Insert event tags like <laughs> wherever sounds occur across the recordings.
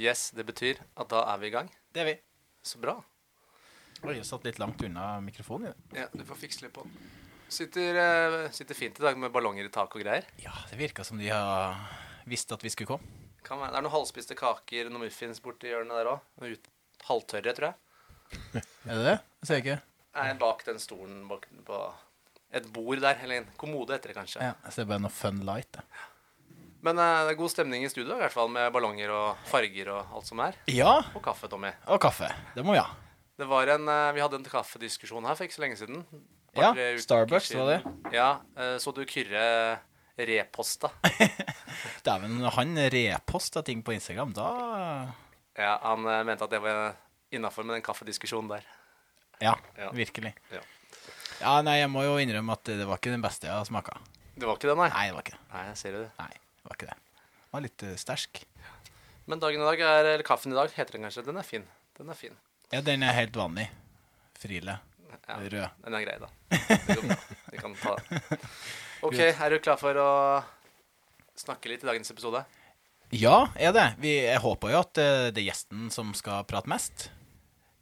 Yes, det betyr at da er vi i gang. Det er vi. Så bra. Oi, jeg satt litt langt unna mikrofonen. Ja, du får fikse litt på den. Sitter, eh, sitter fint i dag med ballonger i taket og greier. Ja, det virka som de har visst at vi skulle komme. Kan være, det er noen halvspiste kaker, noen muffins borti hjørnet der òg. Halvtørre, tror jeg. <laughs> Er det det? Det ser jeg ikke. Nei, bak den stolen bak på et bord der. Eller en kommode heter det kanskje. Ja, jeg ser bare noe fun light. jeg. Men eh, det er god stemning i studio, i hvert fall med ballonger og farger og alt som er. Ja, Og kaffe, Tommy. og kaffe. Det må vi ha. Det var en, eh, vi hadde en kaffediskusjon her for ikke så lenge siden. Ja, Starbucks siden. Var det? Ja, eh, så du Kyrre reposta. <laughs> Dæven, han reposta ting på Instagram, da Ja, han eh, mente at det var innafor med den kaffediskusjonen der. Ja, Ja. virkelig. Ja. Ja, nei, jeg må jo innrømme at det var ikke den beste jeg har smaka. Det var ikke det, nei? Nei, det var ikke det. Nei, ser du det. Nei, det var ikke det. Det var litt uh, sterk. Men dagen i dag er, eller kaffen i dag heter den kanskje. Den er fin. Den er fin. Ja, den er helt vanlig. Frile. Ja, Rød. Den er grei, da. <laughs> Det går bra. Vi kan ta. OK, er du klar for å snakke litt i dagens episode? Ja, er det. Vi, jeg håper jo at eh, det er gjesten som skal prate mest.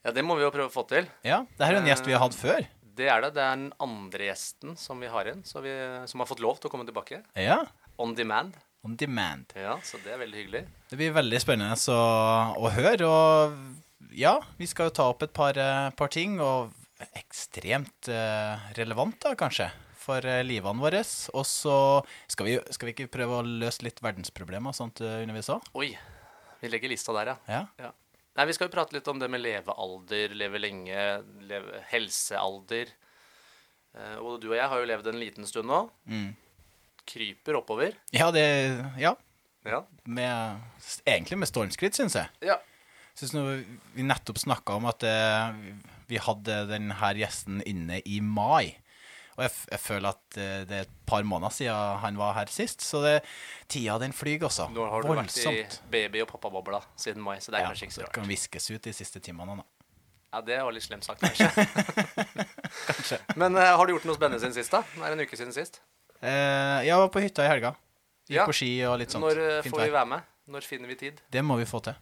Ja, det må vi jo prøve å få til. Ja, det her er en gjest vi har hatt før. Det er det. Det er den andre gjesten som vi har inn, så vi, som har fått lov til å komme tilbake. Ja, On demand. On demand. Ja, så det er veldig hyggelig. Det blir veldig spennende å, å høre, og ja, vi skal jo ta opp et par, eh, par ting, og ekstremt eh, relevant da, kanskje, for eh, livene våre. Og så skal vi, skal vi ikke prøve å løse litt verdensproblemer, og sånt undervis også? Oi, vi legger lista der, ja. Ja. ja. Nei, Vi skal jo prate litt om det med levealder, leve lenge, leve, helsealder. Eh, og du og jeg har jo levd en liten stund nå. Mm. Kryper oppover. Ja, det, ja, Ja. med, egentlig med stormskritt, synes jeg. ja. Synes nå vi nettopp snakket om at eh, vi hadde denne gjesten inne i mai. Og jeg, jeg føler at eh, det er et par måneder siden han var her sist, så det, tida den flyr også. Nå har du vært i baby- og pappabobla siden mai, så det er Ja, kanskje ikke så det rart. kan viskes ut de siste timene. nå. Ja, Det var litt slemt sagt, kanskje. <laughs> Men uh, har du gjort noe spennende siden sist, da? Det er en uke siden sist. Eh, jeg var på hytta i helga. Gikk Ja. på ski og litt sånt. Når eh, Fint får vi være med? Når finner vi tid? Det må vi få til.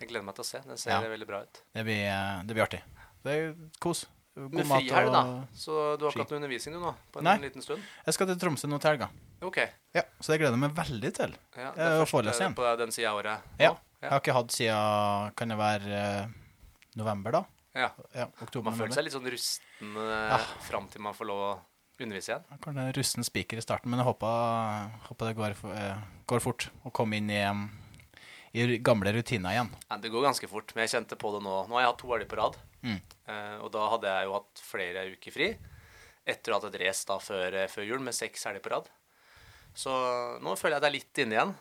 Jeg gleder meg til å se. Den ser Ja. veldig bra ut. Det blir, eh, det blir artig. Det er kos. God Men mat frihelg, og- da? Så du har ikke hatt noe undervisning du nå? På en Nei. liten stund? Jeg skal til Tromsø nå til helga. OK. Ja, så det gleder jeg meg veldig til. Ja, det første forelesning igjen. på den sida av året. Ja. Ja. Jeg har ikke hatt siden Kan det være november, da? ja. Ja, oktober, Man føler seg litt sånn rusten Ja. fram til man får lov å undervise igjen. Kanskje en rusten spiker i starten, men jeg håper, håper det går, eh, går fort å komme inn i, i gamle rutiner igjen. Ja, det går ganske fort, men jeg kjente på det nå. Nå har jeg hatt to helger på rad. Mm. Eh, og da hadde jeg jo hatt flere uker fri. Etter å ha hatt et race da før, eh, før jul med seks helger på rad. Så nå føler jeg det er litt inne igjen.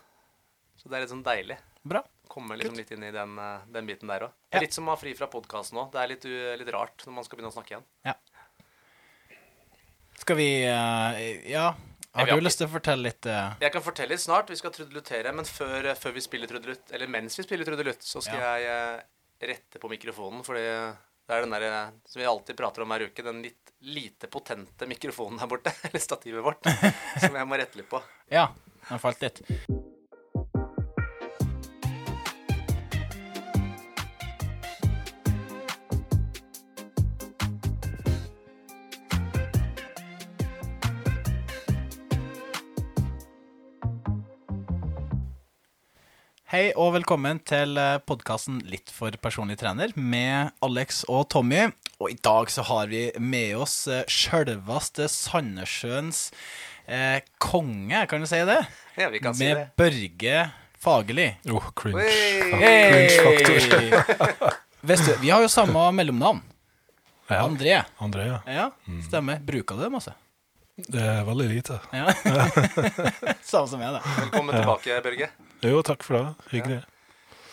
Så det er litt sånn deilig. Bra. Komme liksom litt inn i den, den biten der òg. Ja. Litt som å ha fri fra podkasten òg. Det er litt, litt rart når man skal begynne å snakke igjen. Ja. Skal vi eh, Ja, har du lyst til å fortelle litt eh, Jeg kan fortelle litt snart. Vi skal trudelutere, men før, eh, før vi spiller trudelutt, eller mens vi spiller trudelutt, så skal Ja. jeg rette på mikrofonen, fordi det er den der som vi alltid prater om hver uke, den litt lite potente mikrofonen der borte, <laughs> eller stativet vårt, <laughs> som jeg må rette litt på. Ja, den falt litt. Hei og velkommen til podkasten Litt for personlig trener med Alex og Tommy. Og i dag så har vi med oss eh, sjølveste Sandnessjøens eh, konge, kan du si det? Ja, vi kan si med det. Børge Fagerli. Oh, cringe. Hey! Cringe-faktor. <laughs> Vet du, vi har jo samme mellomnavn. Ja, André. André, ja. Ja, stemmer. Bruker du det masse? Det er veldig lite. Ja. <laughs> Samme som jeg, da. Velkommen tilbake, Børge. Jo, takk for det. Hyggelig.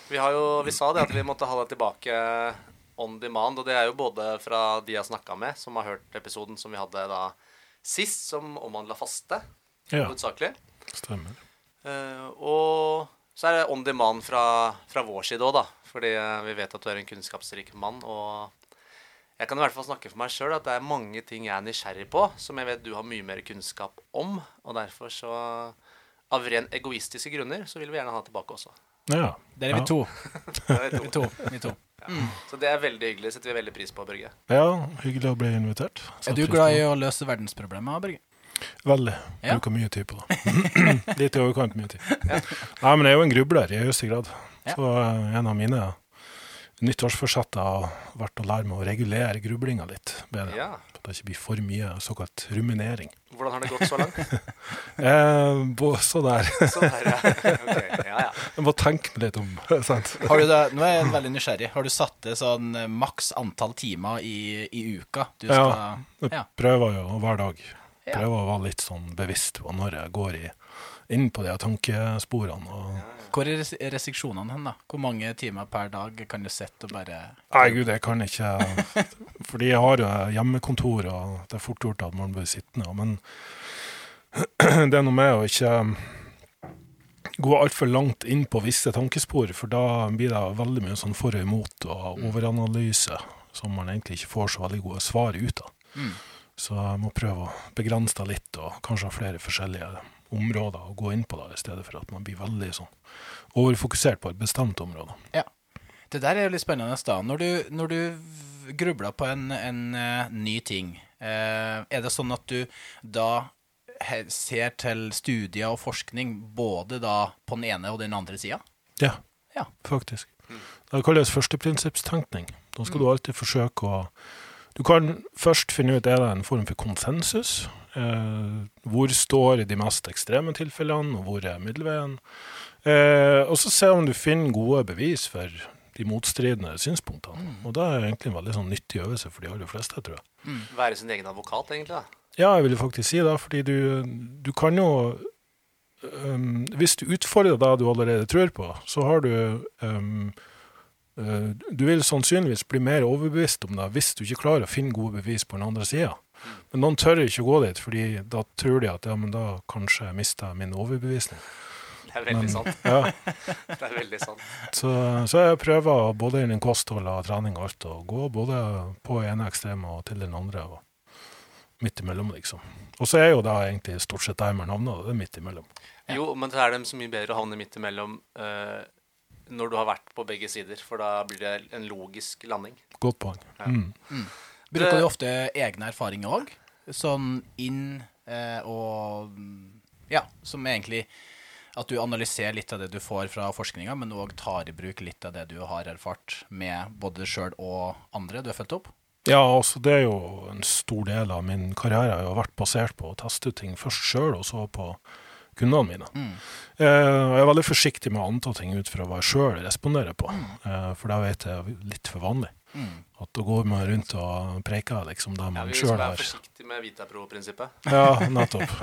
Vi, har jo, vi sa det at vi måtte ha deg tilbake on demand, og det er jo både fra de jeg har snakka med, som har hørt episoden som vi hadde da sist, som omhandla faste, Ja, hovedsakelig. stemmer. Uh, og så er det on demand fra, fra vår side òg, da. Fordi eh, vi vet at du er en kunnskapsrik mann. Og jeg kan i hvert fall snakke for meg sjøl at det er mange ting jeg er nysgjerrig på, som jeg vet du har mye mer kunnskap om. Og derfor så, av ren egoistiske grunner, så vil vi gjerne ha tilbake også. Ja. Der er vi to. <laughs> Det er Vi to. Vi to. Så det er veldig hyggelig. setter vi veldig pris på, Børge. ja, hyggelig å bli invitert. Er du glad i å løse verdensproblemer, Børge? Veldig. Ja. Bruker mye tid på det. <clears throat> Litt i overkant mye tid. Nei, men jeg er jo en grubler i høyeste grad. Ja. Så eh, en av mine nyttårsforsetter har vært å lære meg å regulere grublinga litt bedre. Ja. At det ikke blir for mye såkalt ruminering. Hvordan har det gått så langt? <laughs> Eh, bo- så der. <laughs> Sånn der, ja. Okay. ja, ja. Jeg må tenke meg litt om. <laughs> sant? Har du det, nå er jeg veldig nysgjerrig. Har du satt det sånn eh, maks antall timer i, i uka? Du skal, Ja. Jeg prøver jo hver dag. Ja. Prøver å være litt sånn bevisst på når jeg går i, inn på de tankesporene. Og, Hvor er restriksjonene hen, da? Hvor mange timer per dag kan du sitte og bare Nei, gud, jeg kan ikke <laughs> Fordi jeg har jo hjemmekontor, og det er fort gjort at man blir sittende. Men <clears throat> det er noe med å ikke gå altfor langt inn på visse tankespor, for da blir det veldig mye sånn for og imot og overanalyse som man egentlig ikke får så veldig gode svar ut av. Mm. Så jeg må prøve å begrense det litt, og kanskje ha flere forskjellige områder å gå inn på, da, i stedet for at man blir veldig sånn overfokusert på et bestemt område. Det der er jo litt spennende, da. Når du, når du grubler på en, en uh, ny ting, uh, er det sånn at du da ser til studier og forskning både da på den ene og den andre sida? Ja, Ja. faktisk. Det kalles førsteprinsippstenkning. Da skal du alltid forsøke å Du kan først finne ut er det en form for konsensus. Eh, hvor står de mest ekstreme tilfellene, og hvor er middelveien? Eh, og så se om du finner gode bevis for de motstridende synspunktene. Og det er egentlig en veldig sånn nyttig øvelse for de aller fleste, tror jeg. Være sin egen advokat, egentlig. da. Ja, jeg vil faktisk si det, fordi du, du kan jo um, Hvis du utfordrer det du allerede tror på, så har du um, uh, Du vil sannsynligvis bli mer overbevist om det hvis du ikke klarer å finne gode bevis på den andre sida. Men noen tør ikke å gå dit, fordi da tror de at ja, men da kanskje jeg mister min overbevisning. Det er veldig Men- sant. Ja, <laughs> Det er veldig sant. så, så jeg prøver både innen kosthold og trening og alt å gå både på ene ekstreme og til den andre. og Midt imellom, liksom. Og så er jo da egentlig stort sett der man havner, det er midt imellom. Jo, men så er det så mye bedre å havne midt imellom uh, når du har vært på begge sider, for da blir det en logisk landing. Godt poeng. Ja. Mm. Bruker du ofte egne erfaringer òg? Sånn inn eh, og Ja, som egentlig at du analyserer litt av det du får fra forskninga, men òg tar i bruk litt av det du har erfart med både deg sjøl og andre du har fulgt opp? Ja, altså det er jo en stor del av min karriere jeg har vært basert på å teste ut ting først sjøl, og så på kundene mine. Eh, jeg er veldig forsiktig med å anta ting ut fra hva jeg sjøl responderer på, eh, for da vet jeg er litt for vanlig. At da går man rundt og preker liksom det Ja, man vi sjøl skal være har. forsiktige med Vitapro-prinsippet. Ja, nettopp.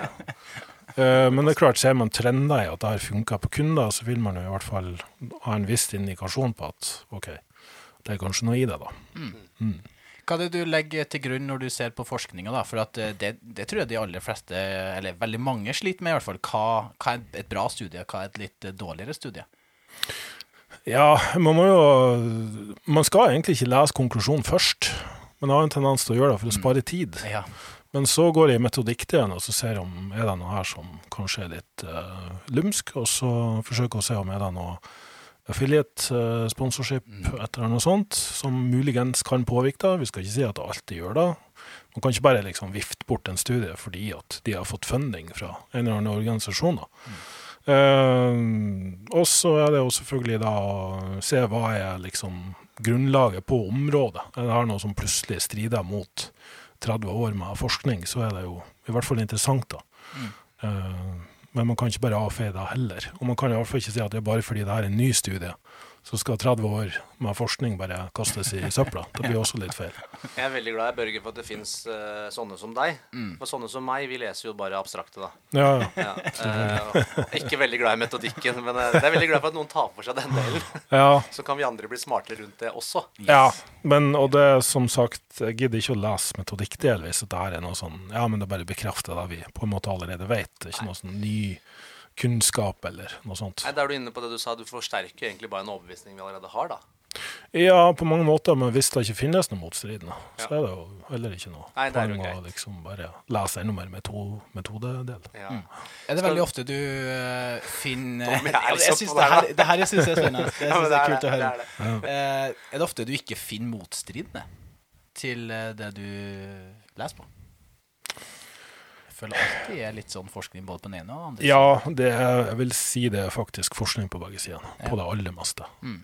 uh, <laughs> Men det er klart, ser man trender i at det her funker på kunder, så vil man jo i hvert fall ha en viss indikasjon på at ok, det er kanskje noe i det, da. Hva er det du legger til grunn når du ser på forskninga, da? For eh, det, det tror jeg de aller fleste, eller veldig mange, sliter med, i hvert fall. Hva, hva er et bra studie, hva er et litt dårligere studie? Ja, man må jo Man skal egentlig ikke lese konklusjonen først. men har en tendens til å gjøre det for å spare tid. Ja. Men så går jeg i metodikkdelen og så ser om er det noe her som kanskje er litt uh, lumsk, og så forsøker jeg å se om er det noe affiliate-sponsorship eller noe sånt som muligens kan påvirke det. Vi skal ikke si at det alltid gjør det. Man kan ikke bare liksom vifte bort en studie fordi at de har fått funding fra en eller annen organisasjon. da. Eh, og så er det jo selvfølgelig da å se hva er liksom grunnlaget på området. Er det her noe som plutselig strider mot 30 år med forskning, så er det jo i hvert fall interessant, da. Eh, men man kan ikke bare avfeie det heller. Og man kan i hvert fall ikke si at det er bare fordi det her er en ny studie, så skal 30 år med forskning bare kastes i søpla. Det blir også litt feil. <laughs> Jeg er veldig glad, Børge, for at det fins sånne som deg. For sånne som meg, vi leser jo bare abstrakte, da. Ja, ja. Ja, uh, ikke veldig glad i metodikken, men eh, jeg er veldig glad for at noen tar for seg den delen. <laughs> ja. Så kan vi andre bli smartere rundt det også. Ja, men og det er som sagt, jeg gidder ikke å lese metodikk delvis, at det her er noe sånn, ja, men det bare bekrefter det vi på en måte allerede vet. Det er ikke noe sånn ny kunnskap eller noe sånt. Nei, Da er du inne på det du sa, du forsterker egentlig bare en overbevisning vi allerede har, da. Ja, på mange måter, men hvis det ikke finnes noe motstridende, så er det jo heller ikke noe Nei, det er jo poeng å greit. liksom bare lese enda mer metode, metodedel. Ja. Er det veldig ofte du uh, finner Tommy jeg, liksom jeg synes det, her, det her jeg synes er spennende. <laughs> Det Ja, det synes er kult å høre. det er det. Uh, er det ofte du ikke finner motstridende til eh, det du leser på? Føler alltid er litt sånn forskning både på den ene og den andre. Ja, det er, jeg vil si det er faktisk forskning på begge sider, på det aller meste. Mm.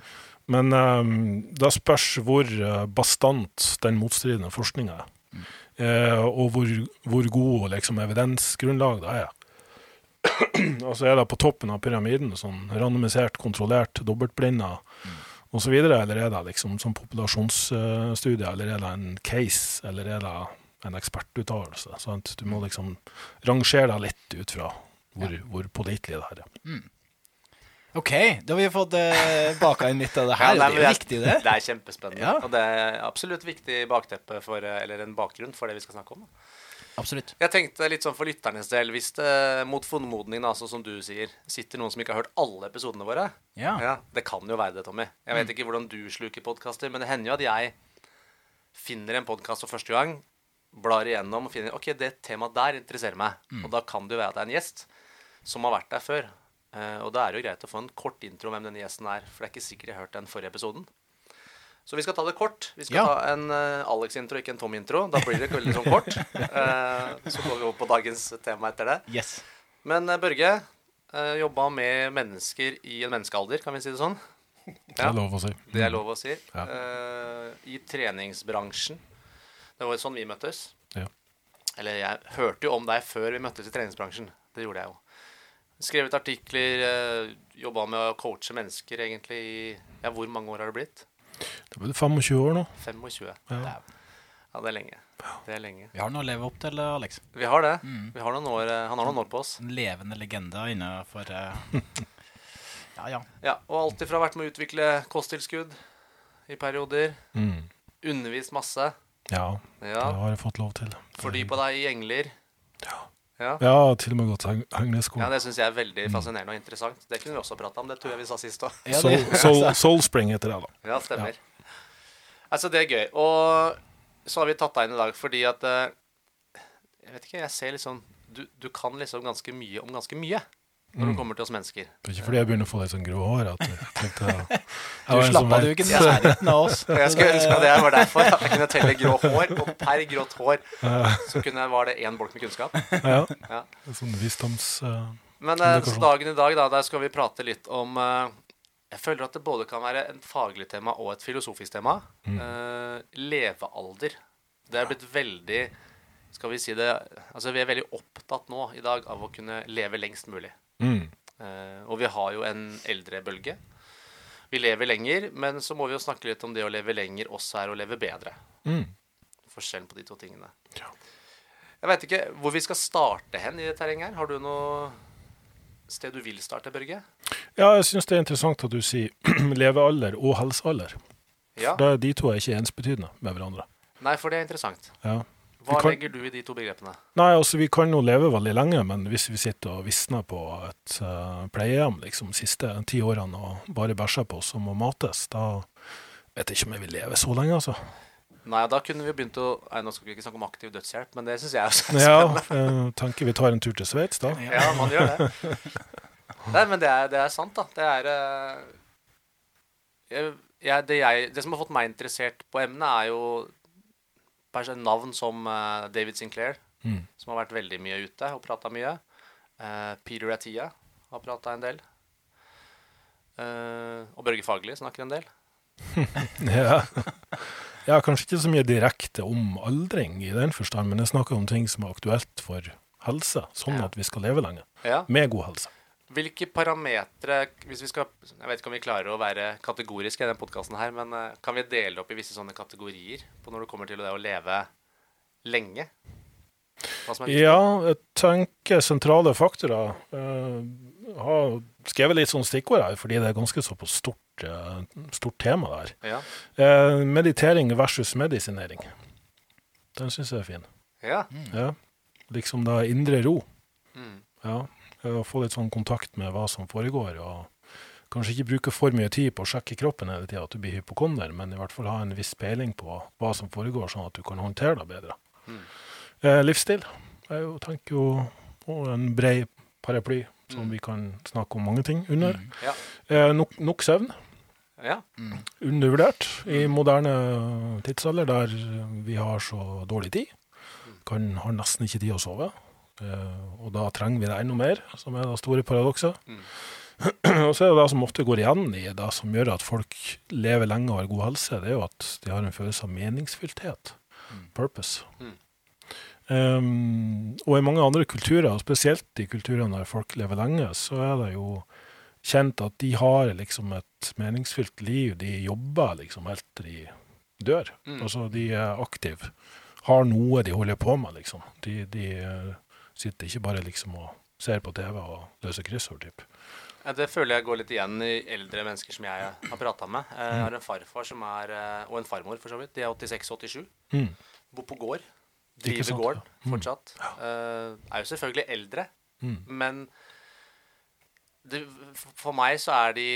Men um, da spørs hvor eh, bastant den motstridende forskninga er. Mm. Eh, og hvor, hvor god liksom, evidensgrunnlag det er. <clears throat> altså er det på toppen av pyramiden, sånn randomisert, kontrollert, dobbeltblinda Mm. osv., eller er det liksom sånn populasjonsstudie, eller er det en case, eller er det en ekspertuttalelse? sant? Du må liksom rangere deg litt ut fra hvor, hvor pålitelig det her er. Ok, da har vi fått eh, baka inn litt av det Ja, her. nei, det er jo viktig, det. Det er kjempespennende. Ja. Og det er absolutt viktig bakteppe for, eh, eller en bakgrunn for det vi skal snakke om. da. Absolutt. Jeg tenkte litt sånn for lytternes del, hvis det mot formodning, sånn som du sier, sitter noen som ikke har hørt alle episodene våre Ja. Ja, Det kan jo være det, Tommy. Jeg vet ikke hvordan du sluker podkaster, men det hender jo at jeg finner en podkast for første gang, blar igjennom og finner Ok, det temaet der interesserer meg. Og da kan det jo være at det er en gjest som har vært der før. Uh, og da er det jo greit å få en kort intro om hvem denne gjesten er, for det er ikke sikkert jeg har hørt den forrige episoden. Så vi skal ta det kort. Vi skal Ja. ta en uh, Alex-intro, ikke en Tom-intro. Da blir det veldig sånn kort. Uh, <laughs> så går vi over på dagens tema etter det. Yes. Men Børge uh, jobba med mennesker i en menneskealder, kan vi si det sånn? Det er lov å si. Det er lov å si. Ja. Eh, I treningsbransjen. Det var jo sånn vi møttes. Ja. Eller jeg hørte jo om deg før vi møttes i treningsbransjen. Det gjorde jeg jo. Skrevet artikler, uh, jobba med å coache mennesker egentlig i Ja, hvor mange år har det blitt? Det blir vel 25 år nå. 25. Ja. Ja, det er lenge. Det er lenge. Vi har noe å leve opp til, Alex. Vi har det. Mm. Vi har noen år, eh, han har noen år på oss. En levende legende innenfor uh... <laughs> Ja, ja. Ja, og alltid fra vært med å utvikle kosttilskudd i perioder. Mm. Undervist masse. Ja, Ja. det har jeg fått lov til. Fordypa deg i engler. Ja. Ja. Ja, til og med gått heng- henglesko. Ja, det syns jeg er veldig fascinerende og interessant. Det kunne vi også prata om. Det tror jeg vi sa sist òg. ja Soul, det, Soul, <laughs> Spring heter det, da. Ja, stemmer. Altså, det er gøy. Og så har vi tatt deg inn i dag fordi at eh, Jeg vet ikke, jeg ser liksom Du, du kan liksom ganske mye om ganske mye når Mm. du kommer til oss mennesker. Det er ikke fordi jeg begynner å få litt sånn grå hår at jeg tenkte <laughs> jeg du slappa du ikke nærheten av oss. <laughs> Jeg skulle ønske at det var derfor at jeg kunne telle grå hår, og per grått hår så kunne, var det én bolk med kunnskap. Ja, Ja. sånn visdoms... Uh, Men uh, dagen i dag, da, der skal vi prate litt om uh, Jeg føler at det både kan være en faglig tema og et filosofisk tema. Eh, levealder. Det er blitt veldig Skal vi si det Altså, vi er veldig opptatt nå i dag av å kunne leve lengst mulig. Mm. Eh, og vi har jo en eldrebølge. Vi lever lenger, men så må vi jo snakke litt om det å leve lenger også er å leve bedre. Mm. Forskjellen på de to tingene. Ja. Jeg veit ikke hvor vi skal starte hen i det terrenget her. Har du noe sted du vil starte, Børge? Ja, jeg syns det er interessant at du sier <clears throat> levealder og helsealder. Ja. Da, de to er ikke ensbetydende med hverandre. Nei, for det er interessant. Ja. Hva kan- legger du i de to begrepene? Nei, altså vi kan jo leve veldig lenge, men hvis vi sitter og visner på et uh, pleiehjem liksom siste ti årene og bare bæsjer på oss og må mates, da vet jeg ikke om jeg vil leve så lenge, altså. Nei, da kunne vi begynt å Nei, nå skal vi ikke snakke om aktiv dødshjelp, men det syns jeg også er Ja, spennende. <laughs> jeg tenker vi tar en tur til Sveits, da. Ja, man gjør det. Nei, men det er, det er sant, da. Det er eh, jeg, jeg, det, jeg, det som har fått meg interessert på emnet, er jo navn som eh, David Sinclair, Mm. som har vært veldig mye ute og prata mye. Eh, Peter Attia har prata en del. Eh, og Børge Fagerli snakker en del. <laughs> Ja. ja, kanskje ikke så mye direkte om aldring i den forstand, men jeg snakker om ting som er aktuelt for helse, sånn Ja. at vi skal leve lenge. Ja. Med god helse. Hvilke parametere hvis vi skal, Jeg vet ikke om vi klarer å være kategoriske i denne podkasten men eh, kan vi dele opp i visse sånne kategorier på når det kommer til det å leve lenge? Ja, jeg tenker sentrale faktorer. Jeg har skrevet litt sånn stikkord her, fordi det er ganske så på stort, eh, stort tema der. Ja. Eh, meditering versus medisinering. Den syns jeg er fin. ja. Ja. Liksom da indre ro. Mm. Ja. Eh, Å få litt sånn kontakt med hva som foregår, og kanskje ikke bruke for mye tid på å sjekke kroppen hele tida, at du blir hypokonder, men i hvert fall ha en viss peiling på hva som foregår, sånn at du kan håndtere det bedre. Mm. Eh, livsstil er jo, tenker jo og en bred paraply som Mm. vi kan snakke om mange ting under. Mm. Ja. Eh, nok, nok søvn. ja. Undervurdert i moderne tidsalder, der vi har så dårlig tid. Kan, har nesten ikke tid å sove. Eh, og da trenger vi det enda mer, som er det store paradokset. Mm. <clears throat> og så er det det som ofte går igjen i det som gjør at folk lever lenge og har god helse, det er jo at de har en følelse av meningsfyllthet. Purpose. Mm. Um, og i mange andre kulturer, og spesielt i kulturene der folk lever lenge, så er det jo kjent at de har liksom et meningsfylt liv. De jobber liksom helt til de dør. Mm. Altså de er aktive. Har noe de holder på med, liksom. De, de eh, sitter ikke bare liksom og ser på TV og løser kryssord, typ. Ja, Det føler jeg går litt igjen i eldre mennesker som jeg har prata med. Eh, Jeg har en farfar som er, eh, og en farmor for så vidt. De er 86-87. Mm. Bor på gård. Driver sant, gården ja. Mm. fortsatt. Eh, er jo selvfølgelig eldre, Mm. men det, for meg så er de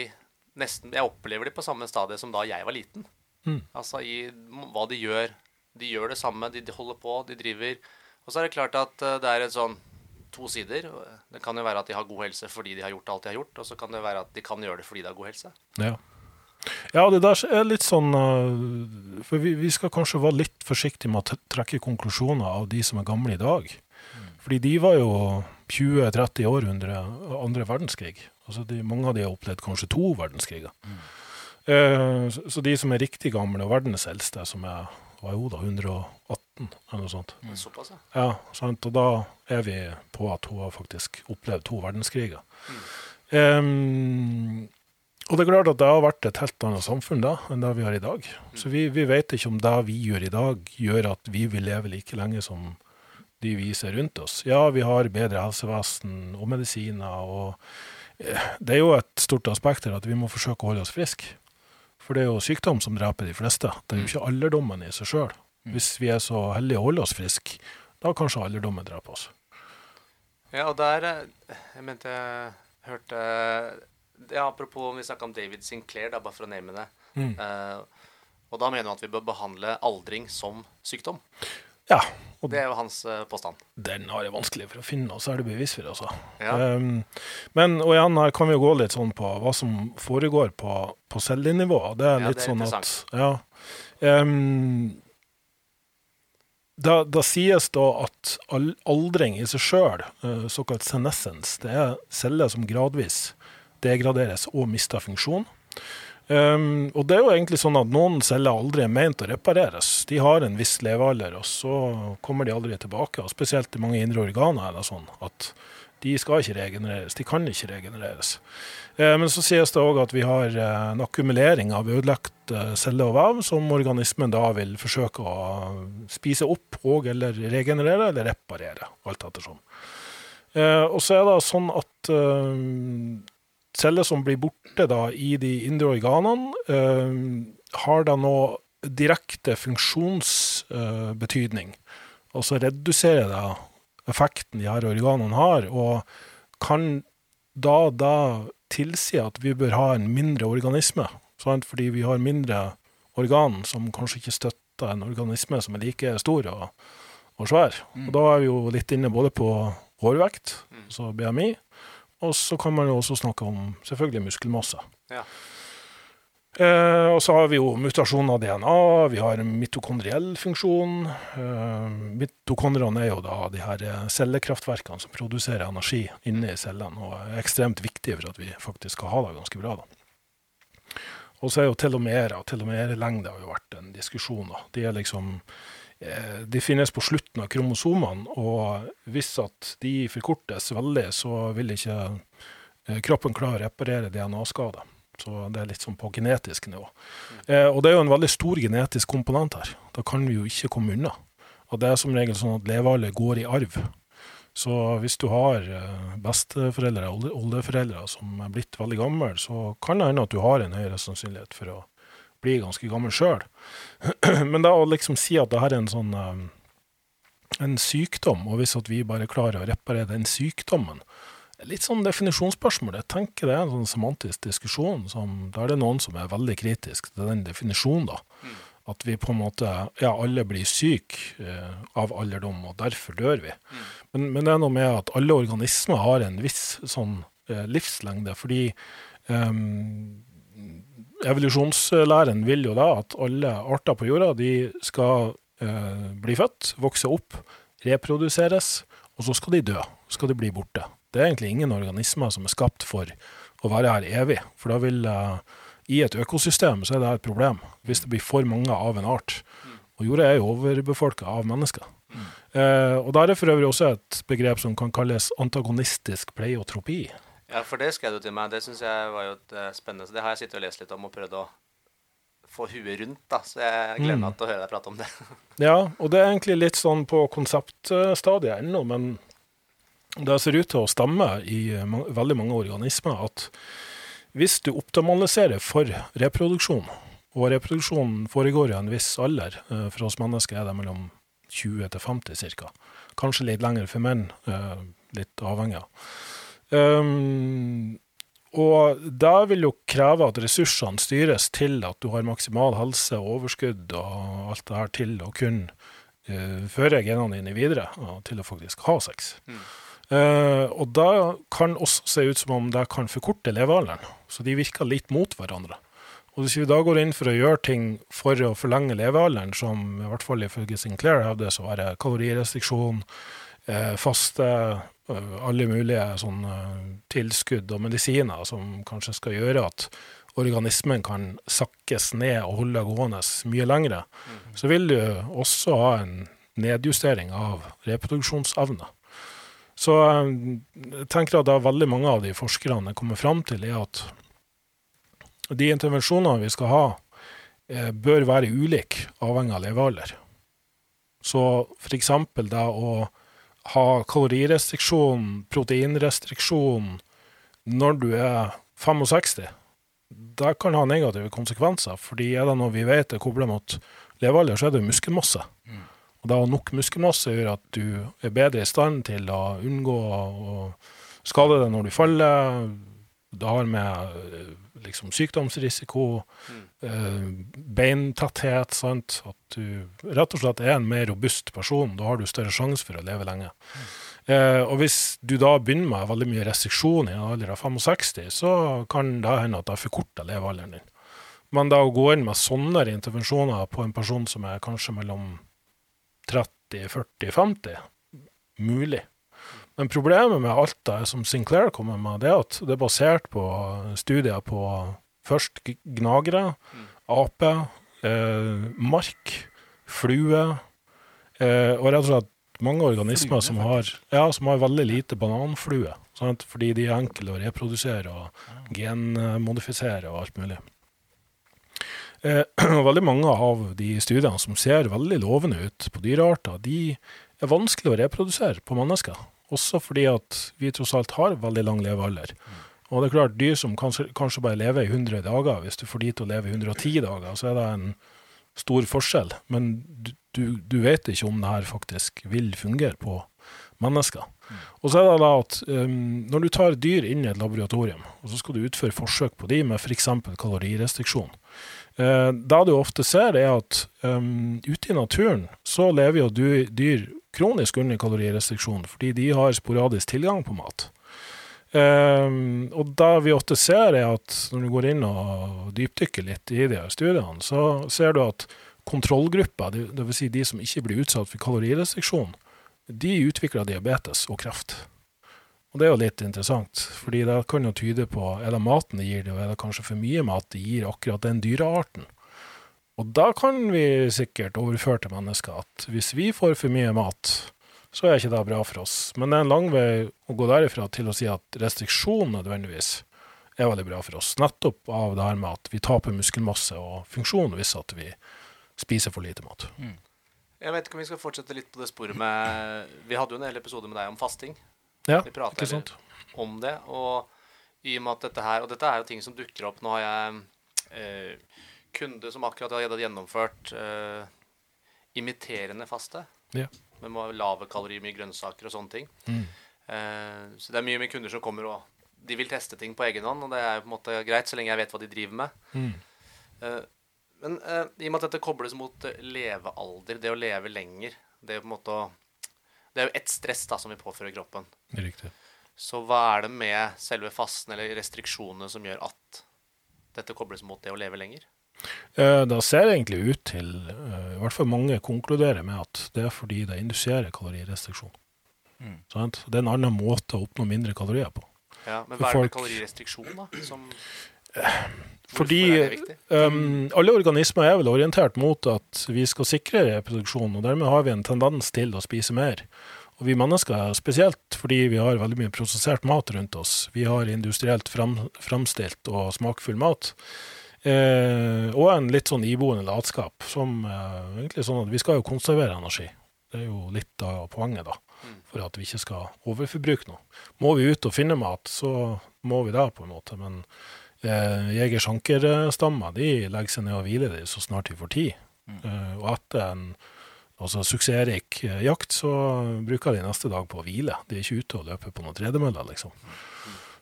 nesten Jeg opplever de på samme stadie som da jeg var liten. Mm. Altså i hva de gjør. De gjør det samme, de holder på, de driver. Og så er det klart at eh, det er et sånn to sider. Det kan jo være at de har god helse fordi de har gjort alt de har gjort, og så kan det være at de kan gjøre det fordi de har god helse. Ja. ja, det der er litt sånn uh, For vi, vi skal kanskje være litt forsiktige med å trekke konklusjoner av de som er gamle i dag. Fordi de var jo 20-30 år under andre verdenskrig. Altså de, mange av de har opplevd kanskje to verdenskriger. Eh, så, så de som er riktig gamle, og verdens eldste, som er var jo da, 118 eller noe sånt. Såpass, ja. Ja, sant? og da er vi på at hun har faktisk opplevd to verdenskriger. Em, og det er klart at det har vært et helt annet samfunn da enn det vi har i dag. Så vi, vi vet ikke om det vi gjør i dag, gjør at vi vil leve like lenge som de vi ser rundt oss. Ja, vi har bedre helsevesen og medisiner, og eh, det er jo et stort aspekt her at vi må forsøke å holde oss friske. For det er jo sykdom som dreper de fleste. Det er jo ikke alderdommen i seg sjøl. Hvis vi er så heldige å holde oss friske, da kanskje alderdommen dreper oss. Ja, og der eh, Jeg mente jeg hørte ja, Apropos vi snakka om David Sinclair, da, bare for å name det. Mm. Uh, og da mener han at vi bør behandle aldring som sykdom. Ja, og Det er jo hans uh, påstand. den har jeg vanskelig for å finne så er det bevis for, altså. Ja. Um, men og igjen her kan vi jo gå litt sånn på hva som foregår på, på cellenivå. Det er Ja, litt det er sånn at. Ja. Um, da, da sies da at aldring i seg sjøl, såkalt senescence, det er celler som gradvis degraderes og mister funksjon. Um, og det er jo egentlig sånn at noen celler aldri er ment å repareres. De har en viss levealder, og så kommer de aldri tilbake. Og spesielt i mange indre organer er det sånn at de skal ikke regenereres. De kan ikke regenereres. Eh, men så sies det òg at vi har eh, en akkumulering av ødelagt celler og vev som organismen da vil forsøke å spise opp og eller regenerere eller reparere, alt ettersom. Eh, og så er det sånn at eh, celler som blir borte da i de indre organene, eh, har da nå direkte funksjonsbetydning. Altså reduserer det effekten de her organene har, og kan da, da tilsi at vi bør ha en mindre organisme. Sant? Fordi vi har mindre organ som kanskje ikke støtter en organisme som er like stor og, og svær. Og da er vi jo litt inne både på hårvekt, altså BMI, og så kan man jo også snakke om selvfølgelig muskelmasse. Ja. Eh, og så har vi jo mutasjon av DNA, vi har mitokondriell funksjon. Eh, mitokondriene er jo da de her eh, cellekraftverkene som produserer energi inne i cellene, og er ekstremt viktige for at vi faktisk skal ha det ganske bra. da. Og så er jo telomerer, og telomerelengde har jo vært en diskusjon. da. De er liksom eh, de finnes på slutten av kromosomene, og hvis at de forkortes veldig, så vil ikke eh, kroppen klare å reparere DNA-skader. Så det er litt sånn på genetisk nivå. Eh, og det er jo en veldig stor genetisk komponent her. Da kan vi jo ikke komme unna. Og det er som regel sånn at levealder går i arv. Så hvis du har eh, besteforeldre, oldeforeldre som er blitt veldig gamle, så kan det hende at du har en høyere sannsynlighet for å bli ganske gammel sjøl. <clears throat> Men da å liksom si at det her er en sånn eh, en sykdom, og hvis at vi bare klarer å reparere den sykdommen, litt sånn definisjonsspørsmål. Jeg tenker det er en sånn semantisk diskusjon som, der det er noen som er veldig kritisk til den definisjonen. da. Mm. At vi på en måte Ja, alle blir syke eh, av alderdom, og derfor dør vi. Mm. Men, men det er noe med at alle organismer har en viss sånn eh, livslengde, fordi eh, evolusjonslæren vil jo da at alle arter på jorda de skal eh, bli født, vokse opp, reproduseres, og så skal de dø. Skal de bli borte. Det er egentlig ingen organismer som er skapt for å være her evig. For da vil uh, i et økosystem så er det et problem hvis det blir for mange av en art. Og jorda er jo overbefolka av mennesker. Uh, og der er for øvrig også et begrep som kan kalles antagonistisk pleiotropi. Ja, for det skrev du til meg. Det syns jeg var jo et eh, spennende. Så det har jeg sittet og lest litt om og prøvd å få huet rundt, da. Så jeg gleder meg til å høre deg prate om det. Ja, og det er egentlig litt sånn på konseptstadiet ennå, men det ser ut til å stemme i veldig mange organismer at hvis du optimaliserer for reproduksjon, og reproduksjonen foregår i en viss alder, eh, for oss mennesker er det mellom 20 til 50 ca., kanskje litt lenger for menn, eh, litt avhengig av. Um, og det vil jo kreve at ressursene styres til at du har maksimal helse og overskudd og alt det her til å kunne eh, føre genene dine videre til å faktisk ha sex. Mm. Eh, og det kan også se ut som om det kan forkorte levealderen, så de virker litt mot hverandre. Og hvis vi da går inn for å gjøre ting for å forlenge levealderen, som i hvert fall ifølge Sinclair så er det kalorirestriksjon, uh, faste, uh, alle mulige sånne tilskudd og medisiner som kanskje skal gjøre at organismen kan sakkes ned og holde gående mye lengre, så vil du også ha en nedjustering av reproduksjonsevne. Så eh, jeg tenker at det veldig mange av de forskerne kommer fram til, er at de intervensjonene vi skal ha, eh, bør være ulike avhengig av levealder. Så f.eks. det å ha kalorirestriksjon, proteinrestriksjon, når du er 65, det kan ha negative konsekvenser. fordi er det noe vi vet er koblet mot levealder, så er det muskelmasse. Og da nok muskelmasse gjør at du er bedre i stand til å unngå å skade deg når du faller. Det har med eh, liksom, sykdomsrisiko, eh, beintetthet sant? At du rett og slett er en mer robust person. Da har du større sjanse for å leve lenge. Eh, og hvis du da begynner med veldig mye restriksjon i en alder av 65, så kan det hende at det forkorter levealderen din. Men da å gå inn med sånne intervensjoner på en person som er kanskje mellom 30, 40, 50 mulig. Men problemet med alt det som Sinclair kommer med, det er at det er basert på studier på først gnagere, ape, eh, mark, flue, eh, og rett og slett mange organismer som har, ja, som har veldig lite bananflue, sant? fordi de er enkle å reprodusere og genmodifisere og alt mulig. Eh, <clears throat> veldig mange av de studiene som ser veldig lovende ut på dyrearter, de er vanskelig å reprodusere på mennesker. Også fordi at vi tross alt har veldig lang levealder. Og det er klart, dyr som kanskje, kanskje bare lever i 100 dager, hvis du får de til å leve i 110 dager, så er det en stor forskjell. Men du, du, vet ikke om det her faktisk vil fungere på mennesker. Og så er det da at um, når du tar dyr inn i et laboratorium, og så skal du utføre forsøk på de med f.eks. kalorirestriksjon, da du ofte ser er at um, ute i naturen så lever jo dyr kronisk under kalorirestriksjon, fordi de har sporadisk tilgang på mat. Um, og det vi ofte ser, er at når du går inn og dypdykker litt i de her studiene, så ser du at kontrollgrupper, dvs. si de som ikke blir utsatt for kalorirestriksjon, de utvikler diabetes og kreft. Og det er jo litt interessant, fordi det kan jo tyde på er det maten det gir det, og er det kanskje for mye mat det gir akkurat den dyrearten. Og da kan vi sikkert overføre til mennesker at hvis vi får for mye mat, så er ikke det bra for oss. Men det er en lang vei å gå derifra til å si at restriksjon nødvendigvis er veldig bra for oss. Nettopp av det her med at vi taper muskelmasse og funksjon hvis at vi spiser for lite mat. Jeg vet ikke om vi skal fortsette litt på det sporet med Vi hadde jo en hel episode med deg om fasting. Ja, Vi prater sant? om det. Og i og med at dette her Og dette er jo ting som dukker opp. Nå har jeg eh, kunde som akkurat hadde gjennomført eh, imiterende faste. Ja. Med lave kalorier, mye grønnsaker og sånne ting. Mm. Eh, så det er mye med kunder som kommer og de vil teste ting på egen hånd, og det er på en måte greit så lenge jeg vet hva de driver med. Mm. Eh, men eh, i og med at dette kobles mot eh, levealder, det å leve lenger Det på en måte å Det er jo ett stress da som vi påfører kroppen. Riktig. Så hva er det med selve fasten eller restriksjonene som gjør at dette kobles mot det å leve lenger? Eh, Da ser det egentlig ut til, eh, i hvert fall mange konkluderer med at det er fordi det induserer kalorirestriksjon. Mm. Sånn? Det er en annen måte å oppnå mindre kalorier på. Ja, Men For hva er det med kalorirestriksjon, da? Som, <clears throat> Fordi um, alle organismer er vel orientert mot at vi skal sikre reproduksjon, og dermed har vi en tendens til å spise mer. Og vi mennesker spesielt fordi vi har veldig mye prosessert mat rundt oss. Vi har industrielt fram, framstilt og smakfull mat. Eh, og en litt sånn iboende latskap. Som eh, egentlig sånn at vi skal jo konservere energi. Det er jo litt av poenget, da. For at vi ikke skal overforbruke noe. Må vi ut og finne mat, så må vi det, på en måte. Men eh, jeger-sjanker-stammer de legger seg ned og hviler de så snart de får tid. Mm. Eh, og etter en altså suksessrik eh, jakt, så bruker de neste dag på å hvile. De er ikke ute og løper på noen tredemøller, liksom.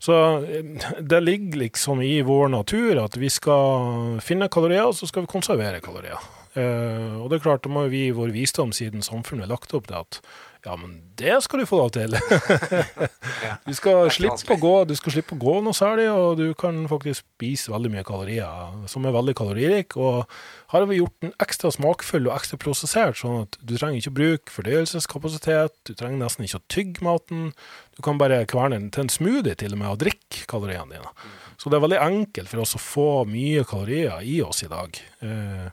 Så eh, det ligger liksom i vår natur at vi skal finne kalorier, og så skal vi konservere kalorier. Eh, og det er klart, da må vi i vår visdom siden samfunnet er lagt opp til at ja, men det skal du få lov til. <laughs> du skal slippe å gå, du skal slippe å gå noe særlig, og du kan faktisk spise veldig mye kalorier som er veldig kaloririk. Og har vi gjort den ekstra smakfull og ekstra prosessert, sånn at du trenger ikke å bruke fordøyelseskapasitet, du trenger nesten ikke å tygge maten. Du kan bare kverne den til en smoothie til og med, og drikke kaloriene dine. Så det er veldig enkelt for oss å få mye kalorier i oss i dag. Eh,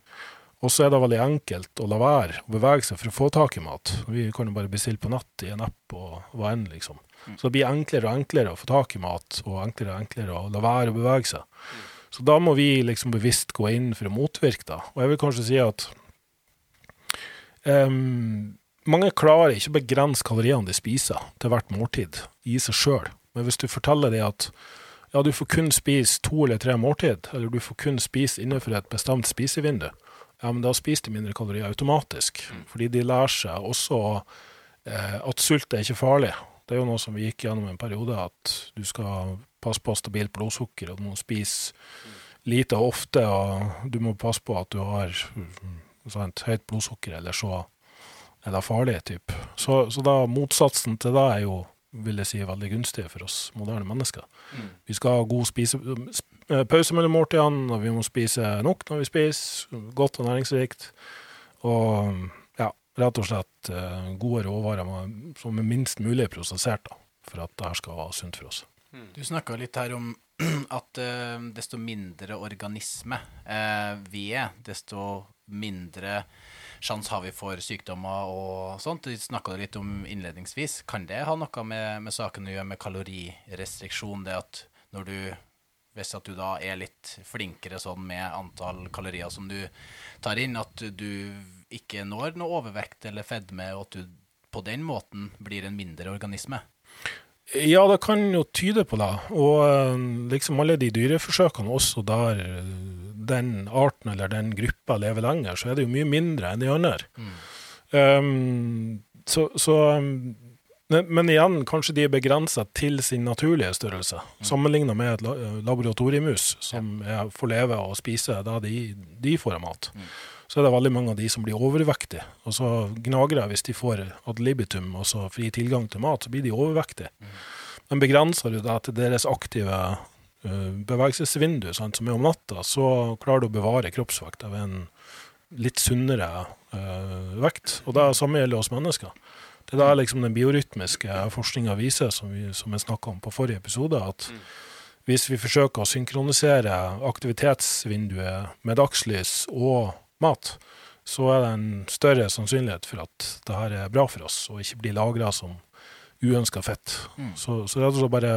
og så er det veldig enkelt å la være å bevege seg for å få tak i mat. Vi kan jo bare bestille på nett i en app og hva enn, liksom. Så det blir enklere og enklere å få tak i mat, og enklere og enklere å la være å bevege seg. Så da må vi liksom bevisst gå inn for å motvirke det. Og jeg vil kanskje si at um, mange klarer ikke å begrense kaloriene de spiser til hvert måltid i seg sjøl. Men hvis du forteller dem at ja, du får kun spise to eller tre måltid, eller du får kun spise innenfor et bestemt spisevindu, ja, men da spiser de mindre kalorier automatisk. Fordi de lærer seg også eh, at sult er ikke farlig. Det er jo noe som vi gikk gjennom en periode, at du skal passe på stabilt blodsukker, og du må spise lite og ofte, og du må passe på at du har mm, sant, høyt blodsukker, eller så er det farlig, typ. Så, så da motsatsen til det er jo, vil jeg si, veldig gunstig for oss moderne mennesker. Mm. Vi skal ha god spise, pause mellom måltidene, og vi må spise nok når vi spiser, godt og næringsrikt. Og ja, rett og slett eh, gode råvarer som er minst mulig prosessert, da, for at det her skal være sunt for oss. Du snakka litt her om <clears throat> at uh, desto mindre organisme uh, vi er, desto mindre sjanse har vi for sykdommer og sånt. Du snakka litt om innledningsvis. Kan det ha noe med, med saken å gjøre med kalorirestriksjon? Det at når du hvis at du da er litt flinkere sånn med antall kalorier som du tar inn, at du ikke når noe overvekt eller fedme, og at du på den måten blir en mindre organisme? Ja, det kan jo tyde på det. Og eh, liksom alle de dyreforsøkene også der eh, den arten eller den gruppa lever lenger, så er det jo mye mindre enn de andre. Um, så, så um, men, men igjen, kanskje de er begrensa til sin naturlige størrelse, sammenligna med et la laboratoriemus som er, får leve og spise det de, de får av mat. Så er det veldig mange av de som blir overvektige. Og så gnagere, hvis de får ad libitum, altså fri tilgang til mat, så blir de overvektige. Men begrenser du deg til deres aktive uh, bevegelsesvindu, sant, som er om natta, så klarer du å bevare kroppsvekta ved en litt sunnere uh, vekt. Og det samme gjelder oss mennesker. Det er da liksom den biorytmiske forskninga viser, som, vi, som jeg snakka om på forrige episode, at hvis vi forsøker å synkronisere aktivitetsvinduet med dagslys og mat, så er det en større sannsynlighet for at det her er bra for oss, og ikke blir lagra som uønska fett. Mm. Så, så rett og slett bare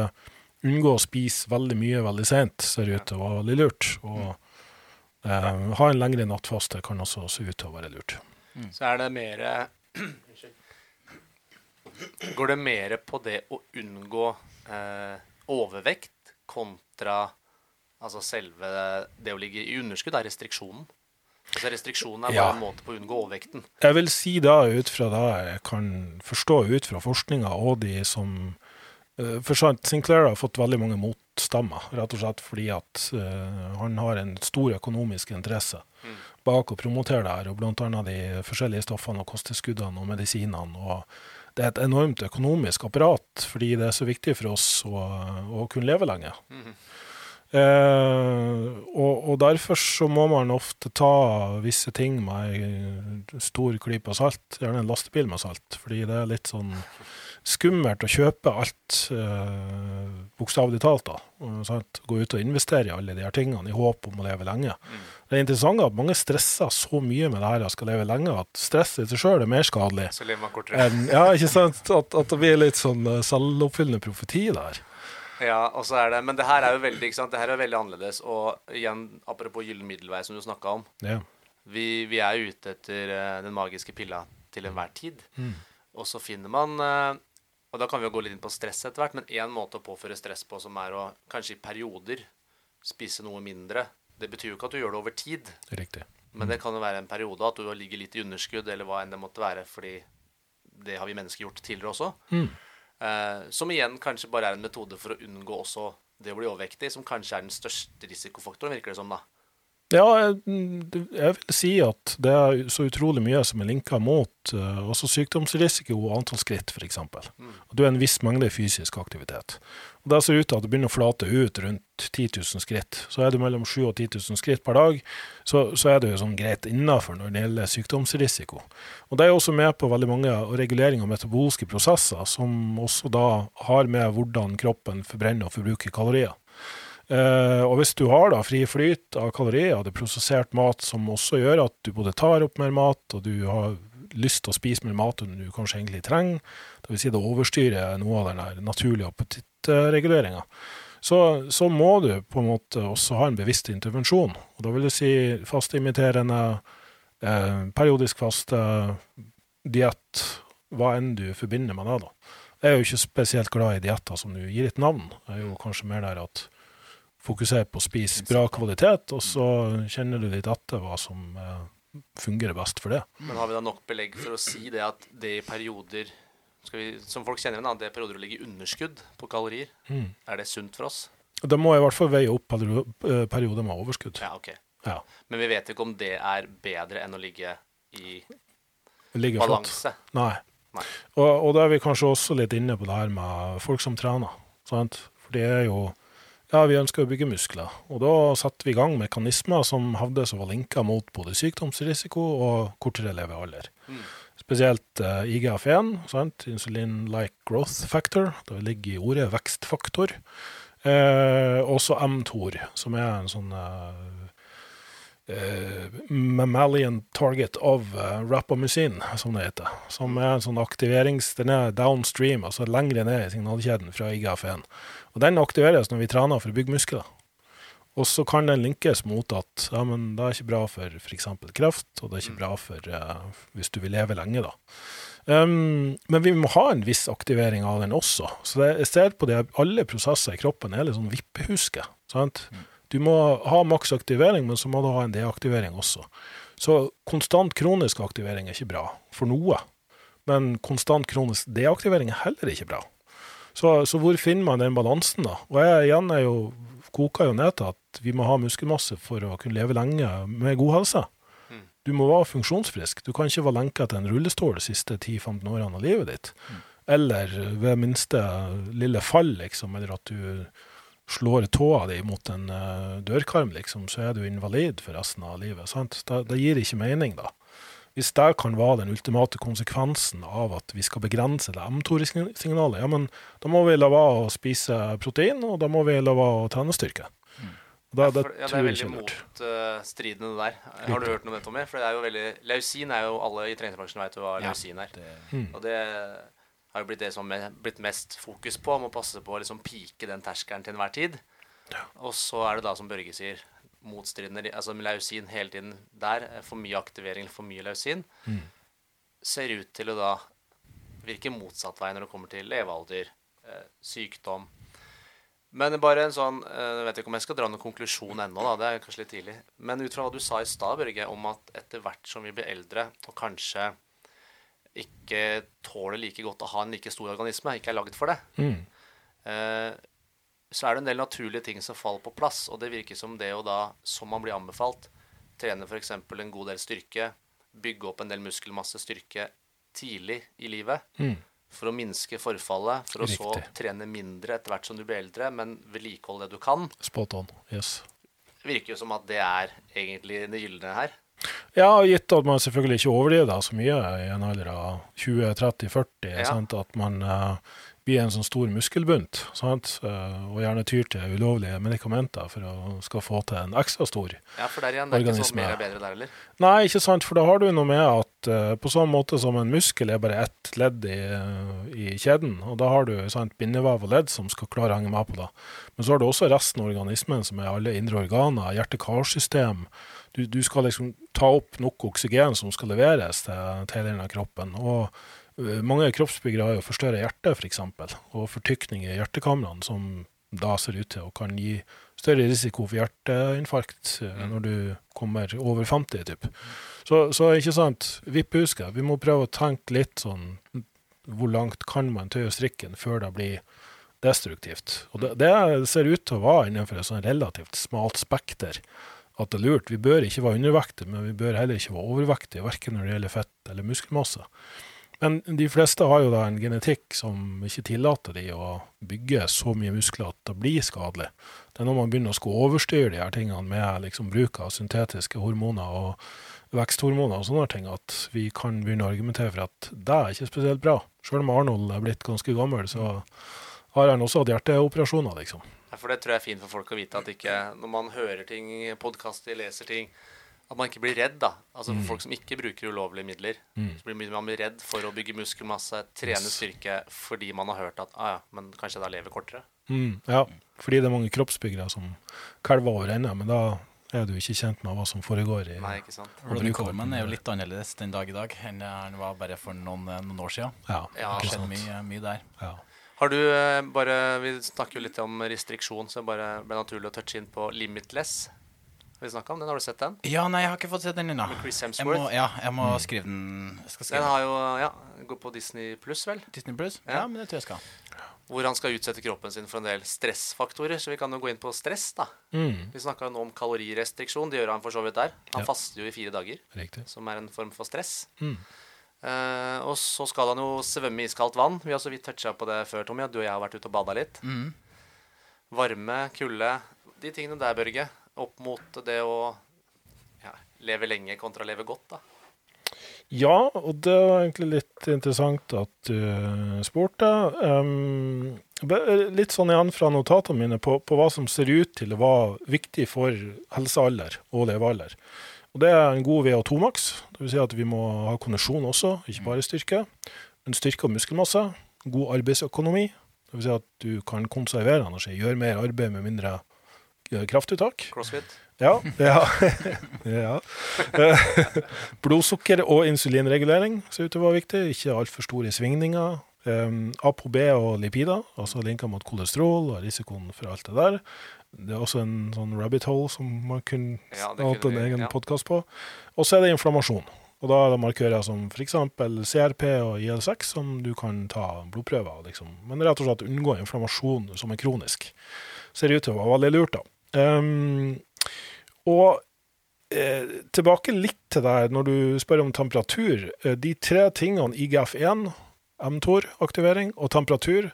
unngå å spise veldig mye veldig seint, ser ut til å være veldig lurt. Og eh, ha en lengre nattfaste kan også se ut til å være lurt. Så er det mer. Går det mer på det å unngå eh, overvekt kontra altså selve det å ligge i underskudd, er restriksjonen? Altså Restriksjonen er bare Ja. en måte på å unngå overvekten. Jeg vil si da ut fra det jeg kan forstå ut fra forskninga og de som eh, For sant, Sinclair har fått veldig mange motstammer, rett og slett fordi at uh, han har en stor økonomisk interesse Mm. bak å promotere det her, og annet de forskjellige stoffene og kosttilskuddene og medisinene. og Det er et enormt økonomisk apparat, fordi det er så viktig for oss å, å kunne leve lenge. Mm. Eh, og, og derfor så må man ofte ta visse ting med ei stor klype salt, gjerne en lastebil med salt, fordi det er litt sånn skummelt å kjøpe alt, eh, bokstavelig talt, da. Sant? Gå ut og investere i alle de her tingene i håp om å leve lenge. Mm. Det er interessant at mange stresser så mye med det her og skal leve lenge, at stress i seg sjøl er mer skadelig. Så lever man kortere. En, ja, ikke sant? At, at det blir litt sånn eh, selvoppfyllende profeti der. Ja, og så er det, Men det her er jo veldig ikke sant? Det her er veldig annerledes. Og igjen, apropos gyllen middelvei, som du snakka om. Ja. Vi, vi er ute etter eh, den magiske pilla til enhver tid. Mm. Og så finner man eh, Og da kan vi jo gå litt inn på stress etter hvert, men én måte å påføre stress på som er å kanskje i perioder spise noe mindre. Det betyr jo ikke at du gjør det over tid, Riktig. men det kan jo være en periode at du ligger litt i underskudd, eller hva enn det måtte være, fordi det har vi mennesker gjort tidligere også. Mm. Eh, som igjen kanskje bare er en metode for å unngå også det å bli overvektig, som kanskje er den største risikofaktoren, virker det som, da. Ja, jeg, jeg vil si at det er så utrolig mye som er linka mot uh, også sykdomsrisiko og antall skritt, f.eks. Mm. Du er en viss mengde fysisk aktivitet. Det ser ut til at det begynner å flate ut rundt 10 000 skritt. Så er du mellom 7 og 10 000 skritt per dag, så, så er det sånn greit innafor når det gjelder sykdomsrisiko. Og Det er også med på veldig mange regulering av metabolske prosesser, som også da har med hvordan kroppen forbrenner og forbruker kalorier. Uh, og hvis du har da fri flyt av kalorier, det er prosessert mat som også gjør at du både tar opp mer mat, og du har lyst til å spise mer mat enn du kanskje egentlig trenger, vil si det overstyrer noe av den naturlige appetittreguleringa, så, så må du på en måte også ha en bevisst intervensjon. Og da vil du si fasteimiterende, eh, periodisk faste, diett, hva enn du forbinder med det. da. Jeg er jo ikke spesielt glad i dietter som du gir et navn. Jeg er jo kanskje mer der at fokuser på å spise bra kvalitet, og så kjenner du litt etter hva som eh, fungerer best for det. Men har vi da nok belegg for å si det at det i perioder skal vi, Som folk kjenner igjen, det er perioder å ligge i underskudd på kalorier. Mm. Er det sunt for oss? Da må jeg i hvert fall veie opp perio- eh, perioder med overskudd. Ja, ok. Ja. Men vi vet ikke om det er bedre enn å ligge i Det balanse. flott. Nei. Nei. Og, og da er vi kanskje også litt inne på det her med folk som trener. Sant? For det er jo Ja, vi ønsker å bygge muskler. Og da setter vi i gang mekanismer som hevdes å være linka mot både sykdomsrisiko og kortere levealder. Mm. Spesielt uh, IGF-1, sant? insulin-like growth factor. Det ligger i ordet vekstfaktor. Eh, også mTOR, som er en sånn eh, eh, mammalian target of uh, rapamycin, som det heter. Som er en sånn aktiverings... Den er downstream, altså lengre ned i signalkjeden fra IGF-1. Og den aktiveres når vi trener for å bygge muskler. Og så kan den linkes mot at ja, men det er ikke bra for f.eks. kreft, og det er ikke bra for uh, hvis du vil leve lenge, da. Um, men vi må ha en viss aktivering av den også. Så det, jeg ser på det, alle prosesser i kroppen er litt sånn vippehuske. Sant? Du må ha maks aktivering, men så må du ha en deaktivering også. Så konstant kronisk aktivering er ikke bra for noe. Men konstant kronisk deaktivering er heller ikke bra. Så, så hvor finner man den balansen, da? Og jeg igjen er jo, koker jo ned til at vi må ha muskelmasse for å kunne leve lenge med god helse. Mm. Du må være funksjonsfrisk. Du kan ikke være lenka til en rullestol de siste 10-15 årene av livet ditt. Eller ved minste lille fall, liksom, eller at du slår tåa di mot en eh, dørkarm, liksom, så er du invalid for resten av livet. Sant? Det, det gir ikke mening, da. Hvis det kan være den ultimate konsekvensen av at vi skal begrense det mTOR-signalet, ja, men da må vi la være å spise protein, og da må vi la være å trene styrke. Og Da, det For, ja, det er veldig er motstridende, det der. Har du hørt noe om det, Tommy? For det er jo veldig Lausin er jo Alle i treningsbransjen vet jo hva Ja. lausin er. Det, Mm. Og det har jo blitt det som er blitt mest fokus på. Må passe på å liksom pike den terskelen til enhver tid. Og så er det da, som Børge sier, motstridende Altså lausin hele tiden der. eh, For mye aktivering eller for mye lausin. Mm. Ser ut til å da virke motsatt vei når det kommer til levealder, eh, sykdom. Men bare en sånn eh, Jeg vet ikke om jeg skal dra noen konklusjon ennå, da. Det er kanskje litt tidlig. Men ut fra hva du sa i stad, Børge, om at etter hvert som vi blir eldre, og kanskje ikke tåler like godt å ha en like stor organisme, ikke er laget for det, Mm. Så er det en del naturlige ting som faller på plass. Og det virker som det å da, som man blir anbefalt, trene f.eks. en god del styrke, bygge opp en del muskelmasse styrke tidlig i livet Mm. for å minske forfallet, for å så trene mindre etter hvert som du blir eldre, men vedlikeholde det du kan. Spot on. Yes. Virker jo som at det er egentlig det gylne her. Ja, gitt at man selvfølgelig ikke overdriver det så mye i en alder av 20-30-40, Ja. at man eh, blir en sånn stor muskelbunt, sant? Eh, og gjerne tyr til ulovlige medikamenter for å skal få til en ekstra stor. organisme. Ja, for der igjen, det er ikke sånn mer er bedre der eller? Nei, ikke sant, for da har du noe med at eh, på sånn måte som en muskel er bare ett ledd i, i kjeden, og da har du sant, bindevev og ledd som skal klare å henge med på det. Men så har du også resten av organismen, som er alle indre organer, hjerte-karsystem. Du, du skal liksom ta opp nok oksygen som skal leveres til, til hele denne kroppen. Og mange kroppsbyggere har jo forstørra hjerte, f.eks., og fortykning i hjertekamrene, som da ser ut til å kan gi større risiko for hjerteinfarkt mm. når du kommer over 50, typ. Så, så ikke sant, vipphusker, vi må prøve å tenke litt sånn Hvor langt kan man tøye strikken før det blir destruktivt? Og det, det ser ut til å være innenfor et sånn relativt smalt spekter at det er lurt. Vi bør ikke være undervektige, men vi bør heller ikke være overvektige, verken når det gjelder fett eller muskelmasse. Men de fleste har jo da en genetikk som ikke tillater de å bygge så mye muskler at det blir skadelig. Det er når man begynner å skulle overstyre de her tingene med liksom bruk av syntetiske hormoner og veksthormoner og sånne ting, at vi kan begynne å argumentere for at det er ikke spesielt bra. Selv om Arnold er blitt ganske gammel, så har han også hatt hjerteoperasjoner, liksom. For det tror jeg er fint for folk å vite, at ikke når man hører ting, podkaster, leser ting, at man ikke blir redd, da. Altså for folk som ikke bruker ulovlige midler. Så blir man blir redd for å bygge muskelmasse, trene styrke, fordi man har hørt at ah, ja, men kanskje da lever kortere. Mm, ja, fordi det er mange kroppsbyggere som kalver over ennå, men da er du ikke kjent med hva som foregår i Nei, ikke sant? Ronny Coleman er jo litt annerledes den dag i dag enn han var bare for noen, noen år siden. Ja, Det Ja, har ikke skjedd mye, mye der. Ja. Har du eh, bare Vi snakker jo litt om restriksjon, så det bare ble naturlig å touche inn på Limitless. Vi snakka om den? Har du sett den? Ja, nei, jeg har ikke fått sett den ennå. Jeg må, ja, jeg må skrive den. Jeg skal Den skrive den. har jo Ja, går på Disney pluss, vel. Disney Plus? Ja. Ja. men det tror jeg skal. Hvor han skal utsette kroppen sin for en del stressfaktorer. Så vi kan jo gå inn på stress, da. Mm, Vi snakka jo nå om kalorirestriksjon. Det gjør han for så vidt der. Han Ja. faster jo i fire dager, riktig. som er en form for stress. Mm. Uh, og så skal han jo svømme i iskaldt vann. Vi har så vidt toucha på det før, Tommy. Du og jeg har vært ute og bada litt. Mm. Varme, kulde. De tingene der, Børge. Opp mot det å ja, leve lenge kontra leve godt, da. Ja, og det var egentlig litt interessant at du eh, spurte. Um, litt sånn igjen fra notatene mine på, på hva som ser ut til å være viktig for helsealder og levealder. Og det er en god VO2-maks, dvs. Si at vi må ha kondisjon også, ikke bare styrke. Men styrke og muskelmasse. God arbeidsøkonomi, dvs. Si at du kan konservere energi, gjøre mer arbeid med mindre kraftuttak. Crossfit. Ja. ja. <laughs> ja. Eh, Blodsukker og insulinregulering ser ut til å være viktig. Ikke altfor store svingninger. Um, ApoB og lipider, altså linker mot kolesterol og risikoen for alt det der. Det er også en sånn rabbit hole som man kunne Ja, hatt en egen ja. podkast på. Og så er det inflammasjon. Og da er det markører som f.eks. CRP og IL6 som du kan ta blodprøver av. Liksom. Men rett og slett unngå inflammasjon som er kronisk. Ser ut til å være veldig lurt, da. Um, og eh, tilbake litt til deg når du spør om temperatur. Eh, de tre tingene IGF-1, mTOR-aktivering og temperatur,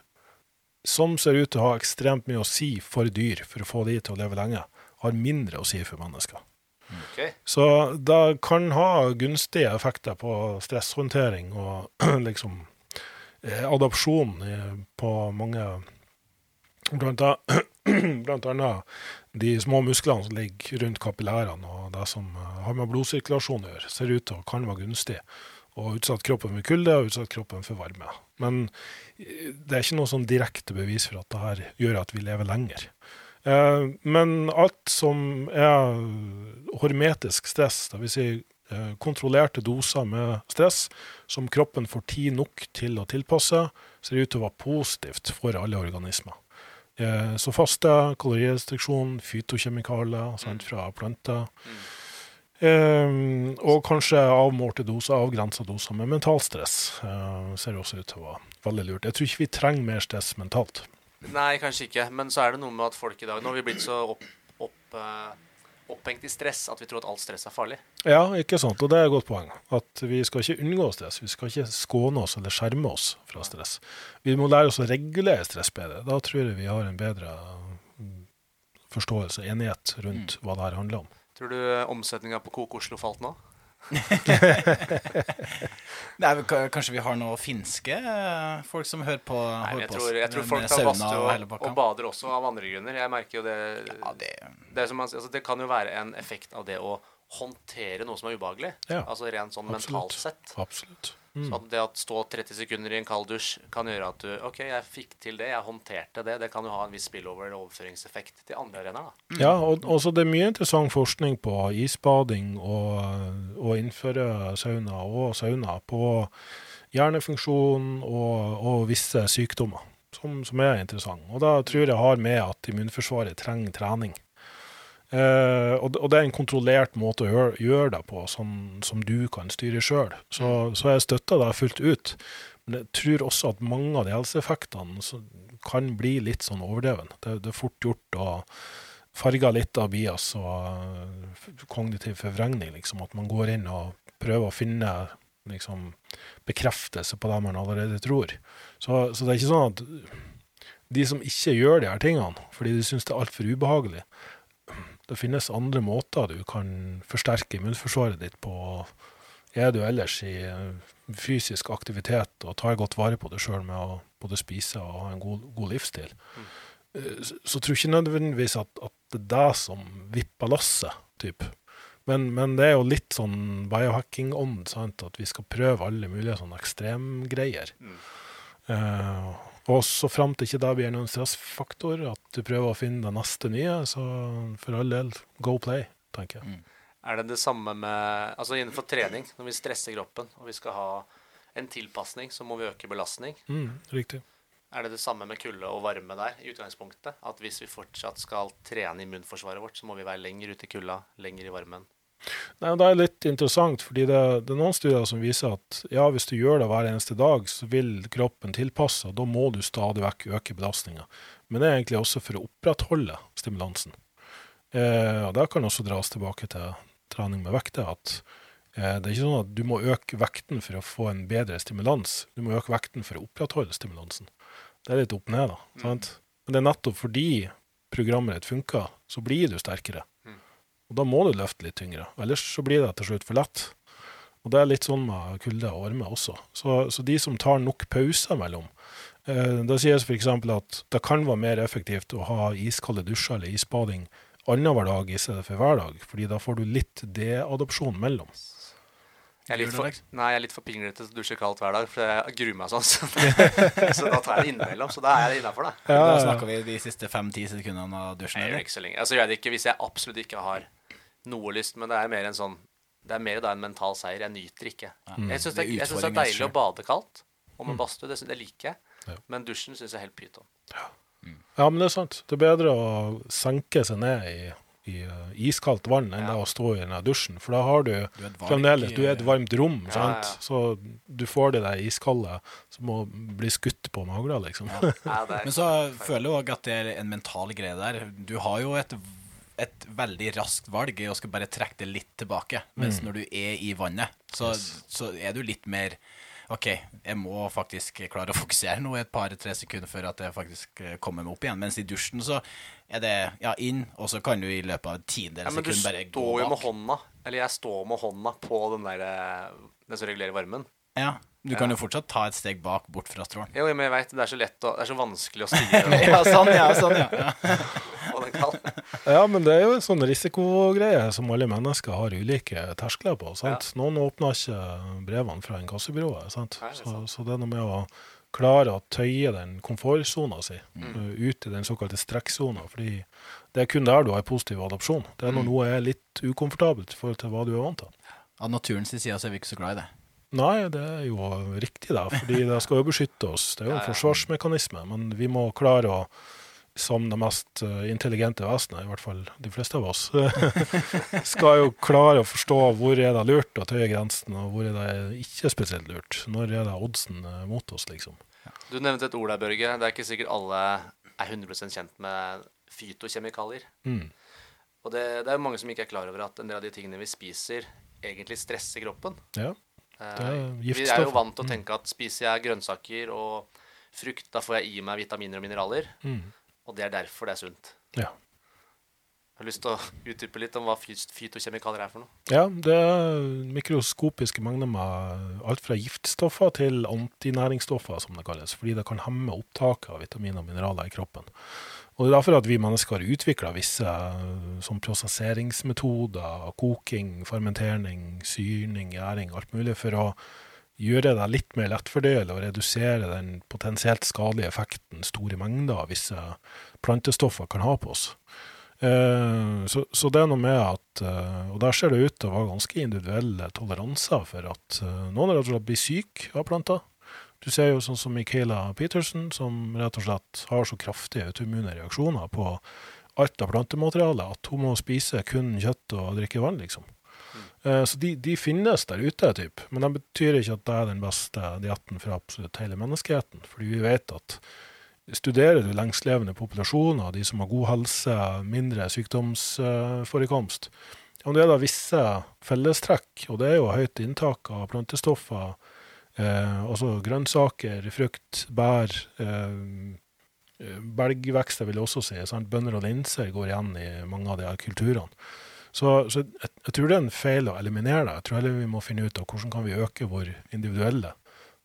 som ser ut til å ha ekstremt mye å si for dyr for å få de til å leve lenge, har mindre å si for mennesker. Okay. Så det kan ha gunstige effekter på stresshåndtering og <clears throat> liksom eh, adopsjon eh, på mange Blant, a- <clears throat> blant annet de små musklene som ligger rundt kapillærene og det som eh, har med blodsirkulasjon å gjøre, ser ut til å kan være gunstig. Og utsatt kroppen for kulde og utsatt kroppen for varme. Men eh, det er ikke noe sånn direkte bevis for at det her gjør at vi lever lenger. Eh, men alt som er hormetisk stress, dvs. Si, kontrollerte doser med stress, som kroppen får tid nok til å tilpasse, ser ut til å være positivt for alle organismer. Eh, så faste, kalorirestriksjon, fytokjemikalier sant, fra planter. Eh, og kanskje avmålte doser, avgrensa doser med mentalstress. Eh, ser også ut til å være veldig lurt. Jeg tror ikke vi trenger mer stress mentalt. Nei, kanskje ikke. Men så er det noe med at folk i dag Nå har vi blitt så opp, opp, eh, opphengt i stress at vi tror at alt stress er farlig. Ja, ikke sant. Og det er et godt poeng. At vi skal ikke unngå stress. Vi skal ikke skåne oss eller skjerme oss fra stress. Vi må lære oss å regulere stress bedre. Da tror jeg vi har en bedre mm, forståelse, enighet rundt hva det her handler om. Tror du omsetninga på Coke Oslo falt nå? <laughs> Nei, kanskje vi har noen finske eh, folk som hører på, Nei, hører jeg på tror, jeg tror folk tar sauna badstue og og, og bader også av andre grunner. Jeg merker jo det Ja, det, det, er som man, altså det kan jo være en effekt av det å håndtere noe som er ubehagelig. Ja, altså rent sånn absolutt. mentalt sett. Absolutt. Så Mm. at det å stå 30 sekunder i en kald dusj kan gjøre at du OK, jeg fikk til det, jeg håndterte det. Det kan jo ha en viss spillover overføringseffekt til andre arenaer. Mm. Ja, og så det er mye interessant forskning på isbading og, å innføre sauna og sauna på hjernefunksjon og, og visse sykdommer, som, som er interessant. Og da tror jeg har med at immunforsvaret trenger trening. Eh, og, det- er en kontrollert måte å gjøre, det på, som, som du kan styre sjøl. Så, så jeg støtter deg fullt ut. Men jeg tror også at mange av de helseeffektene kan bli litt sånn overdreven. Det, det er fort gjort å farge litt av bias og eh, kognitiv forvrengning. Liksom, at man går inn og prøver å finne liksom, bekreftelse på det man allerede tror. Så, så det er ikke sånn at de som ikke gjør de her tingene fordi de syns det er altfor ubehagelig Det finnes andre måter du kan forsterke immunforsvaret ditt på. Er du ellers i eh, fysisk aktivitet og tar godt vare på deg sjøl med å både spise og ha en god, god livsstil, eh, så, tror jeg ikke nødvendigvis at, at det er det som vipper lasset. type. Men, men det er jo litt sånn biohacking-ånd, at vi skal prøve alle mulige sånne ekstremgreier. Eh, og så fram til ikke det blir noen stressfaktor, at du prøver å finne det neste nye, så for all del, go play, tenker jeg. Er det det samme med Altså innenfor trening, når vi stresser kroppen og vi skal ha en tilpasning, så må vi øke belastning. Mm, riktig. Er det det samme med kulde og varme der i utgangspunktet? At hvis vi fortsatt skal trene immunforsvaret vårt, så må vi være lenger ute i kulda, lenger i varmen? Nei, Det er litt interessant, fordi det, det er noen studier som viser at ja, hvis du gjør det hver eneste dag, så vil kroppen tilpasse, og da må du stadig vekk øke belastninga. Men det er egentlig også for å opprettholde stimulansen. Eh, og Det kan også dras tilbake til trening med vekter. at eh, Det er ikke sånn at du må øke vekten for å få en bedre stimulans. Du må øke vekten for å opprettholde stimulansen. Det er litt opp ned, da. sant? Men det er nettopp fordi programmet ditt funker, så blir du sterkere. Og da må du løfte litt tyngre, ellers så blir det til slutt for lett. Og det er litt sånn med kulde og varme også. Så, så de som tar nok pauser mellom eh, Da sies f.eks. at det kan være mer effektivt å ha iskalde dusjer eller isbading annenhver dag i stedet for hver dag, fordi da får du litt deadopsjon mellom. Jeg er litt for, nei, jeg er litt for pinglete til å dusje kaldt hver dag, for jeg gruer meg sånn. Så, <laughs> <laughs> så da tar jeg det innimellom. Så da er jeg innafor, da. Da Ja, ja. snakker vi de siste fem-ti sekundene av dusjen. Jeg gjør det ikke så lenge. Altså, jeg gjør det ikke hvis jeg absolutt ikke har noe lyst, men det er mer en sånn Det er mer da en mental seier. Jeg nyter ikke. Jeg syns det, Det er deilig å bade kaldt. Og med badstue, det, det liker jeg. Ja. Men dusjen syns jeg er helt pyton. Ja, men det er sant. Det er bedre å senke seg ned i, i uh, iskaldt vann enn Ja. det å stå i den dusjen, for da har du Du er et valg fremdeles Du er et varmt rom, Ja, sant? ja. Så du får det der iskalde som må bli skutt på liksom. Ja, det er, <laughs> Men så føler jeg òg at det er en mental greie der. Du har jo et, et veldig raskt valg i å skal bare trekke det litt tilbake. Mens når du er i vannet, så, så er du litt mer OK, jeg må faktisk klare å <laughs> fokusere nå i et par-tre sekunder før at jeg faktisk eh, kommer meg opp igjen. Mens i dusjen så er det ja, inn, og så kan du i løpet av en tiendedel ja, men du sekund bare gå står jo med hånda Eller jeg står med hånda på den der eh, Den som regulerer varmen. Ja, du kan jo fortsatt ta et steg bak, bort fra strålen. Jo, men jeg vet, det er så lett å, Det er så vanskelig å styre <laughs> Ja, sånn, ja. sånn, ja. <laughs> ja. og. Ja, men det er jo en sånn risikogreie som alle mennesker har ulike terskler på. sant? Noen åpner ikke brevene fra inkassobyrået. sant? Nei, det er Så, så det er noe med å klare å tøye den komfortsona si Mm. ut i den såkalte strekksona. fordi det er kun der du har positiv adopsjon. Det er Mm. når noe er litt ukomfortabelt i forhold til hva du er vant til. Av naturens side så er vi ikke så glad i det. Nei, det er jo riktig, da, fordi det skal jo beskytte oss. Det er jo en forsvarsmekanisme, men vi må klare å som det mest eh, intelligente vesenet, i hvert fall de fleste av oss, <laughs> skal jo klare å forstå hvor er det lurt å tøye grensen, og hvor er det ikke spesielt lurt. Når er det oddsen eh, mot oss, liksom. Du nevnte et ord der, Børge. Det er ikke sikkert alle er 100 kjent med fytokjemikalier. Mm. Og det, det er jo mange som ikke er klar over at en del av de tingene vi spiser, egentlig stresser kroppen. Ja. Eh, Det er vi er jo vant til å tenke at spiser jeg grønnsaker og frukt, da får jeg i meg vitaminer og mineraler. Mm. Og det er derfor det er sunt. Ja. Jeg har lyst til å utdype litt om hva fy- fytokjemikalier er for noe. Ja, det er mikroskopiske mengder med alt fra giftstoffer til antinæringsstoffer, som det kalles, fordi det kan hemme opptaket av vitaminer og mineraler i kroppen. Og Det er derfor at vi mennesker har utvikla visse eh, som prosesseringsmetoder, koking, fermentering, syrning, gjæring, alt mulig, for å gjøre det litt mer lettfordøyelig og redusere den potensielt skadelige effekten store mengder av visse plantestoffer kan ha på oss. Eh, Så, så det er noe med at eh, Og der ser det ut til å være ganske individuelle toleranser for at noen rett og slett blir syke av planter. Du ser jo sånn som Michaela Peterson, som rett og slett har så kraftige autoimmune reaksjoner på alt av plantemateriale at hun må spise kun kjøtt og drikke vann, liksom. Eh, Så de, de finnes der ute, typ. men det betyr ikke at det er den beste dietten for absolutt hele menneskeheten. Fordi vi vet at studerer du lengstlevende populasjoner, de som har god helse, mindre sykdomsforekomst, om det er da visse fellestrekk, og det er jo høyt inntak av plantestoffer, eh, også grønnsaker, frukt, bær, eh, eh, belgvekster vil jeg også si. Sant? Bønner og linser går igjen i mange av de her kulturene. Så, så jeg, jeg tror det er en feil å eliminere det. Jeg tror heller vi må finne ut av hvordan kan vi øke vår individuelle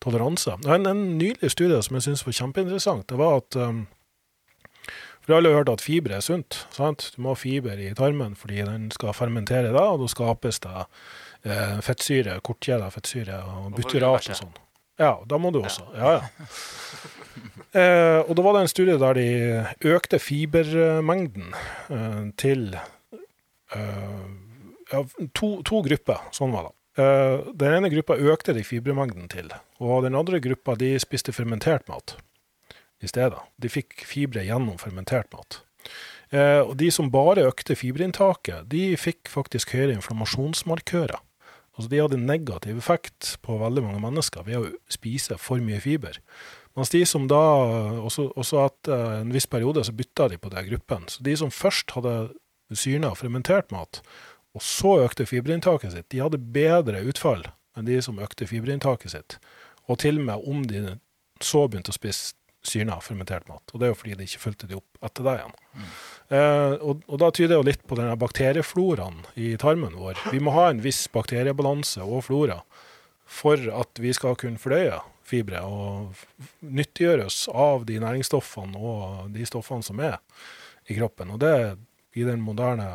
toleranse. En, en nylig studie som jeg syns var kjempeinteressant. Det var at um, For alle har hørt at fiber er sunt. sant? Du må ha fiber i tarmen fordi den skal fermentere deg, og da skapes det eh, fettsyre, kortkjeda fettsyre og butyrat og sånn. Ja, da må du også. Ja, ja. <laughs> Eh, og da var det en studie der de økte fibermengden eh, til eh, ja, to, to grupper. Sånn var det. Eh, den ene gruppa økte de fibermengden til, og den andre gruppa de spiste fermentert mat i stedet. De fikk fibre gjennom fermentert mat. Eh, og de som bare økte fiberinntaket, de fikk faktisk høyere inflammasjonsmarkører. Altså De hadde negativ effekt på veldig mange mennesker ved å spise for mye fiber. Mens de som da, også, også etter en viss periode, så bytta de på den gruppen. Så de som først hadde syrna og fermentert mat, og så økte fiberinntaket sitt, de hadde bedre utfall enn de som økte fiberinntaket sitt. Og til og med om de så begynte å spise syrna fermentert mat. Og det er jo fordi de ikke fulgte de opp etter det igjen. Eh, og, og da tyder det jo litt på denne bakteriefloraen i tarmen vår. Vi må ha en viss bakteriebalanse og flora for at vi skal kunne fordøye fibre og nyttiggjøre oss av de næringsstoffene og de stoffene som er i kroppen. Og det i den moderne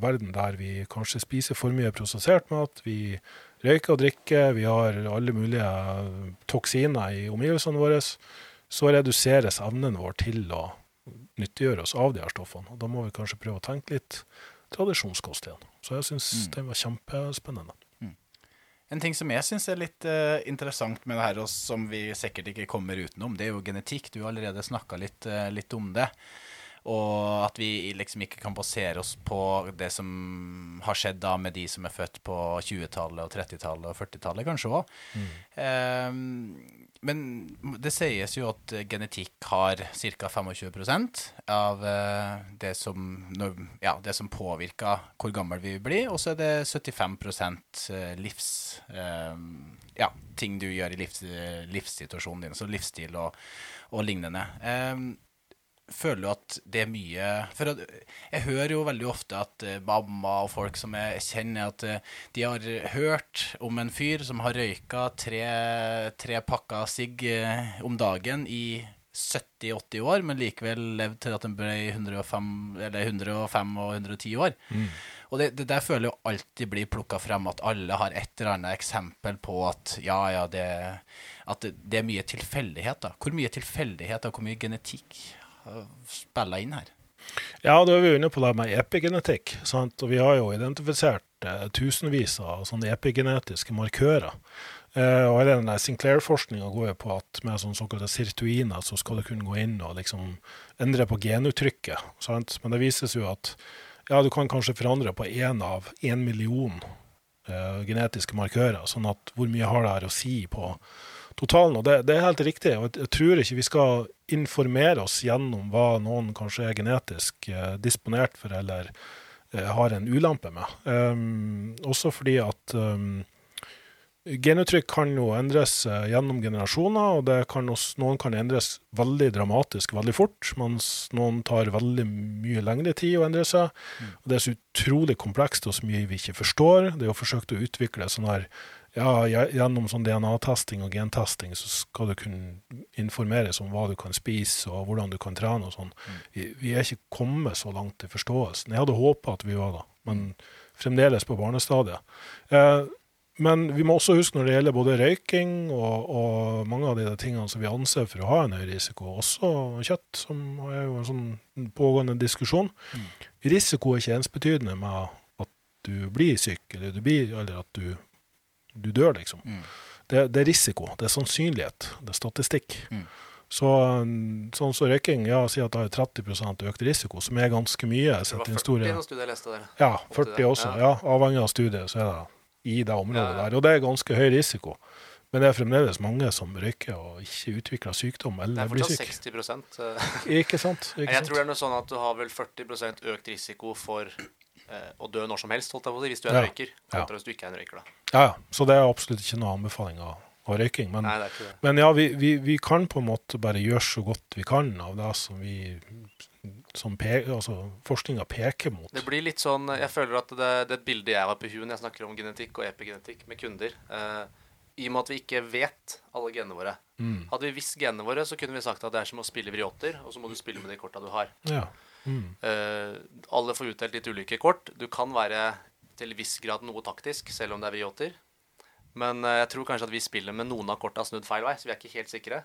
verden der vi kanskje spiser for mye prosessert mat, vi røyker og drikker, vi har alle mulige toksiner i omgivelsene våre, så reduseres evnen vår til å nyttiggjøre oss av de her stoffene. Og da må vi kanskje prøve å tenke litt tradisjonskost igjen. Så jeg syns den var kjempespennende. En ting som jeg syns er litt uh, interessant med det her, og som vi sikkert ikke kommer utenom, det er jo genetikk. Du har allerede snakka litt, uh, litt om det. Og at vi liksom ikke kan basere oss på det som har skjedd da med de som er født på 20-tallet og 30-tallet og 40-tallet, kanskje òg. Men det sies jo at eh, genetikk har ca. 25% av eh, det som, ja, det som påvirker hvor gammel vi blir, og så er det 75 eh, livs... ja, ting du gjør i livs, livssituasjonen din, så livsstil og, og lignende. Føler du at det er mye For at, jeg hører jo veldig ofte at eh, mamma og folk som jeg kjenner, at eh, de har hørt om en fyr som har røyka tre, tre pakker sigg eh, om dagen i 70-80 år, men likevel levd til at den ble 105, eller 105 og 110 år. Og det, det der føler jo alltid blir plukka frem, at alle har et eller annet eksempel på at ja, ja, det, at det, det er mye tilfeldighet. da. Hvor mye tilfeldighet og hvor mye genetikk spiller inn her? Ja, da er vi inne på det med epigenetikk. Sant? Og vi har jo identifisert eh, tusenvis av sånne epigenetiske markører. Eh, og den Sinclair-forskninga går jo på at med sånne såkalte sirtuiner så skal du kunne gå inn og liksom endre på genuttrykket. Sant? Men det vises jo at ja, du kan kanskje forandre på én av én million eh, genetiske markører. Sånn at hvor mye har det her å si på totalen. Og det, det er helt riktig. og jeg, jeg tror ikke vi skal informere oss gjennom hva noen kanskje er genetisk eh, disponert for eller eh, har en ulempe med. Um, også fordi at um, genuttrykk kan jo endres eh, gjennom generasjoner, og det kan også, noen kan endres veldig dramatisk veldig fort, mens noen tar veldig mye lengre tid å endre seg. Og det er så utrolig komplekst og så mye vi ikke forstår. Det er jo forsøkt å utvikle sånn her ja, gjennom sånn DNA-testing og gentesting så skal du kunne informeres om hva du kan spise og hvordan du kan trene og sånn. Vi, vi er ikke kommet så langt i forståelsen. Jeg hadde håpa at vi var da, men fremdeles på barnestadiet. Eh, men vi må også huske når det gjelder både røyking og, og mange av de tingene som vi anser for å ha en høy risiko, også kjøtt, som er jo en sånn pågående diskusjon. Risiko er ikke ensbetydende med at du blir syk, eller, du blir, eller at du, du dør, liksom. Mm. Det, det er risiko, det er sannsynlighet, det er statistikk. Mm. Så um, sånn som røyking, ja, sier at det har 30% økt risiko, som er ganske mye. Det var 40 store... i noen studier jeg leste der. Ja, 40 det, også. ja. Ja, avhengig av studiet så er det i det området Ja, ja. der. Og det er ganske høy risiko. Men det er fremdeles mange som røyker og ikke utvikler sykdom Det eller er blir fortsatt syk. 60 eh, Ikke sant? <laughs> Ikke Jeg sant? tror det er noe sånn at du har vel 40 økt risiko for å dø når som helst, holdt jeg på å si, hvis du er en Ja. røyker, Ja. hvis du ikke er en røyker. da. Ja, ja. Så det er absolutt ikke noe anbefaling av, av røyking. Men, Nei, men ja, vi, vi, vi kan på en måte bare gjøre så godt vi kan av det som vi som pe altså, forskninga peker mot. Det blir litt sånn Jeg føler at det, det bildet jeg har på huet når jeg snakker om genetikk og epigenetikk med kunder eh, I og med at vi ikke vet alle genene våre. Mm. Hadde vi visst genene våre, så kunne vi sagt at det er som å spille vriotter, og så må du spille med de korta du har. Ja. Mm. Eh, alle får utdelt litt ulike kort. Du kan være til viss grad noe taktisk, selv om det er vriotter. Men uh, jeg tror kanskje at vi spiller med noen av korta snudd feil vei, så vi er ikke helt sikre.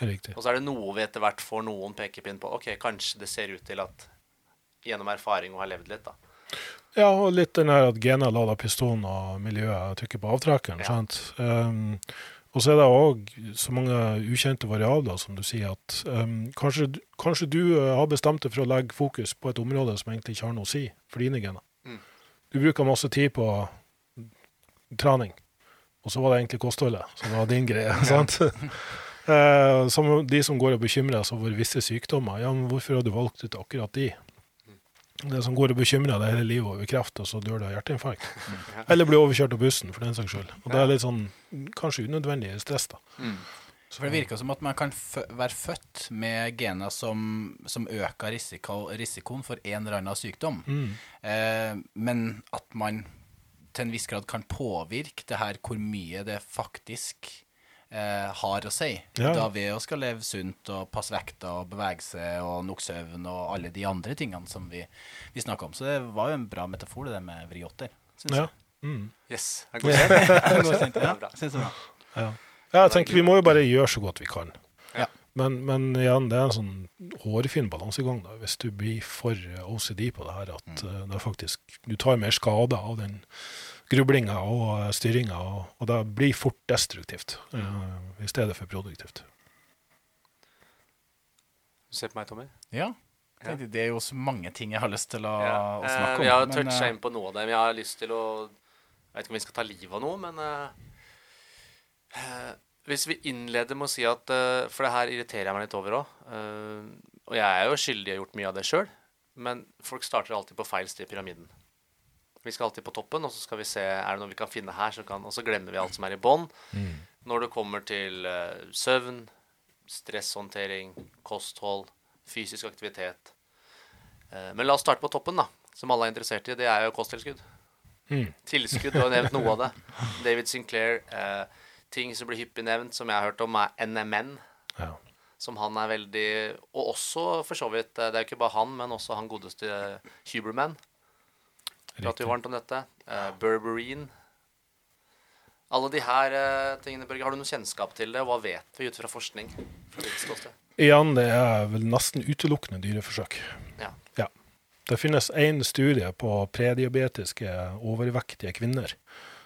Riktig. Og så er det noe vi etter hvert får noen pekepinn på. Ok, kanskje det ser ut til at gjennom erfaring og har levd litt, da. Ja, og litt den her at gener lader pistolen og miljøet trykker på avtrekkeren. Ja. sant? Um, og så er det òg så mange ukjente variabler, som du sier, at um, kanskje, du- kanskje du uh, har bestemt deg for å legge fokus på et område som egentlig ikke har noe å si for dine gener. Mm. Du bruker masse tid på trening, og så var det egentlig kostholdet som var din greie. <laughs> sant? Eh, som de som går og bekymrer seg over visse sykdommer. Ja, men hvorfor har du valgt ut akkurat de? Det som går og bekymrer deg hele livet over kreft, og så dør du av hjerteinfarkt. Eller blir overkjørt av bussen, for den saks skyld. Og det er litt sånn kanskje unødvendig stress, da. For Det virker som at man kan være født med gener som, som øker risiko risikoen for en eller annen sykdom. Eh, men at man til en viss grad kan påvirke det her hvor mye det faktisk eh, har å si. Ja. Da ved å skal leve sunt og passe vekta og bevege seg og nok søvn og alle de andre tingene som vi, vi snakker om. Så det var jo en bra metafor, det der med vriotter. Synes Ja. jeg. Mm. Yes. Jeg det? Det går Det er ja. ja. Jeg tenker vi må jo bare gjøre så godt vi kan. Ja. Men, men igjen, det er en sånn hårfin balansegang da, hvis du blir for OCD på det her, at mm. det er faktisk, du tar mer skade av den grublinga og styringer, styringa, og, og det blir fort destruktivt eh, i stedet for produktivt. Du ser på meg, Tommy. Ja. Tenkte, Det er jo så mange ting jeg har lyst til å, Ja. å Eh, snakke om. Vi har men, toucha eh, inn på noe av det. men Jeg har lyst til å Jeg vet ikke om vi skal ta livet av noe, men eh, eh, Hvis vi innleder med å si at uh, For det her irriterer jeg meg litt over òg. og jeg er jo skyldig i å ha gjort mye av det sjøl. Men folk starter alltid på feil sted i pyramiden. Vi skal alltid på toppen, og så skal vi se er det noe vi kan finne her. Så kan, og så glemmer vi alt som er i bånn. Når det kommer til uh, søvn, stresshåndtering, kosthold, fysisk aktivitet. Uh, men la oss starte på toppen, da. Som alle er interessert i. Det er jo kosttilskudd. Mm. Tilskudd, du har nevnt noe av det. <laughs> David Sinclair. Uh, ting som blir hyppig nevnt, som jeg har hørt om, er NMN. Ja. Som han er veldig Og også for så vidt Det er jo ikke bare han, men også han godeste Huberman. Prater jo varmt om dette. Uh, Berberine. Alle de her uh, tingene, Børge, har du noe kjennskap til det? Hva vet vi ut fra forskning? Fra? Igjen, det er vel nesten utelukkende dyreforsøk. Ja. Ja. Det finnes én studie på prediabetiske, overvektige kvinner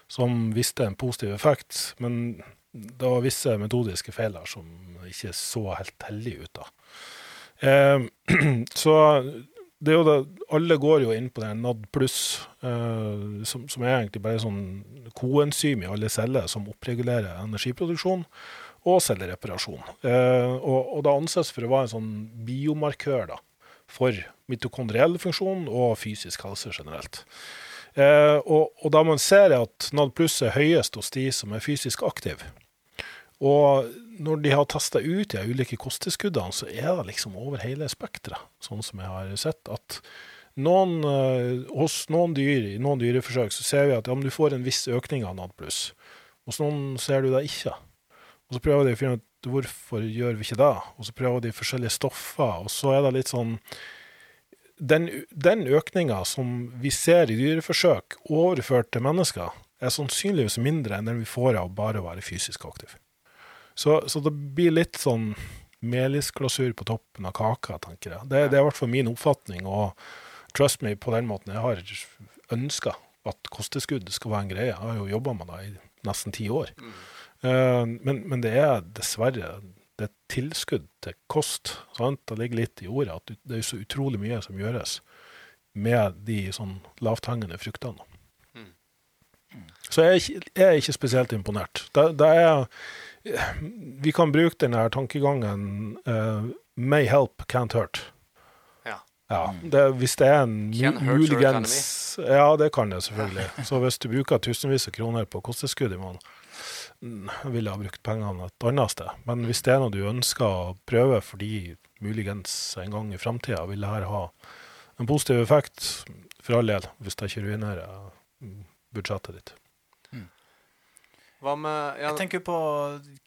som viste en positiv effekt, men det var visse metodiske feil som ikke så helt heldige ut. da. Eh, <clears throat> så det er jo det, alle går jo inn på den NAD pluss, eh, som, som er egentlig bare sånn koenzym i alle celler som oppregulerer energiproduksjon. og cellereparasjon. Eh, og, og det anses for å være en sånn biomarkør da, for mitokondriell funksjon og fysisk helse generelt. Eh, og, og, da man ser at NAD pluss er høyest hos de som er fysisk aktive, og når de har testa ut de ulike kosttilskuddene, så er det liksom over hele spekteret, sånn som jeg har sett. at noen, uh, hos noen dyr i noen dyreforsøk så ser vi at ja, du får en viss økning av NAD+. Hos noen ser du det ikke. Og Så prøver de å finne ut hvorfor gjør vi ikke det. Og så prøver de forskjellige stoffer. Og så er det litt sånn Den, den økninga som vi ser i dyreforsøk overført til mennesker, er sannsynligvis mindre enn den vi får av bare å være fysisk aktiv. Så, så det blir litt sånn melisglasur på toppen av kaka, tenker jeg. Det, det er i hvert fall min oppfatning. Og trust me, på den måten jeg har ønska at kosteskudd skal være en greie. Jeg har jo jobba med det i nesten ti år. Mm. Uh, men, men, det er dessverre det er tilskudd til kost. Sant? Det ligger litt i ordet at det er så utrolig mye som gjøres med de sånn lavthengende fruktene. Mm. Så jeg jeg er ikke spesielt imponert. Det, det er vi kan bruke denne tankegangen uh, May help, can't hurt. Ja. ja det, hvis det er en muligens Ja, det kan det selvfølgelig. Så hvis du bruker tusenvis av kroner på kosteskudd i måneden, mm, ville jeg ha brukt pengene et annet sted. Men hvis det er noe du ønsker å prøve fordi muligens en gang i framtida vil dette ha en positiv effekt, for all del, hvis det ikke ruinerer budsjettet ditt. Hva med ja. Jeg tenker på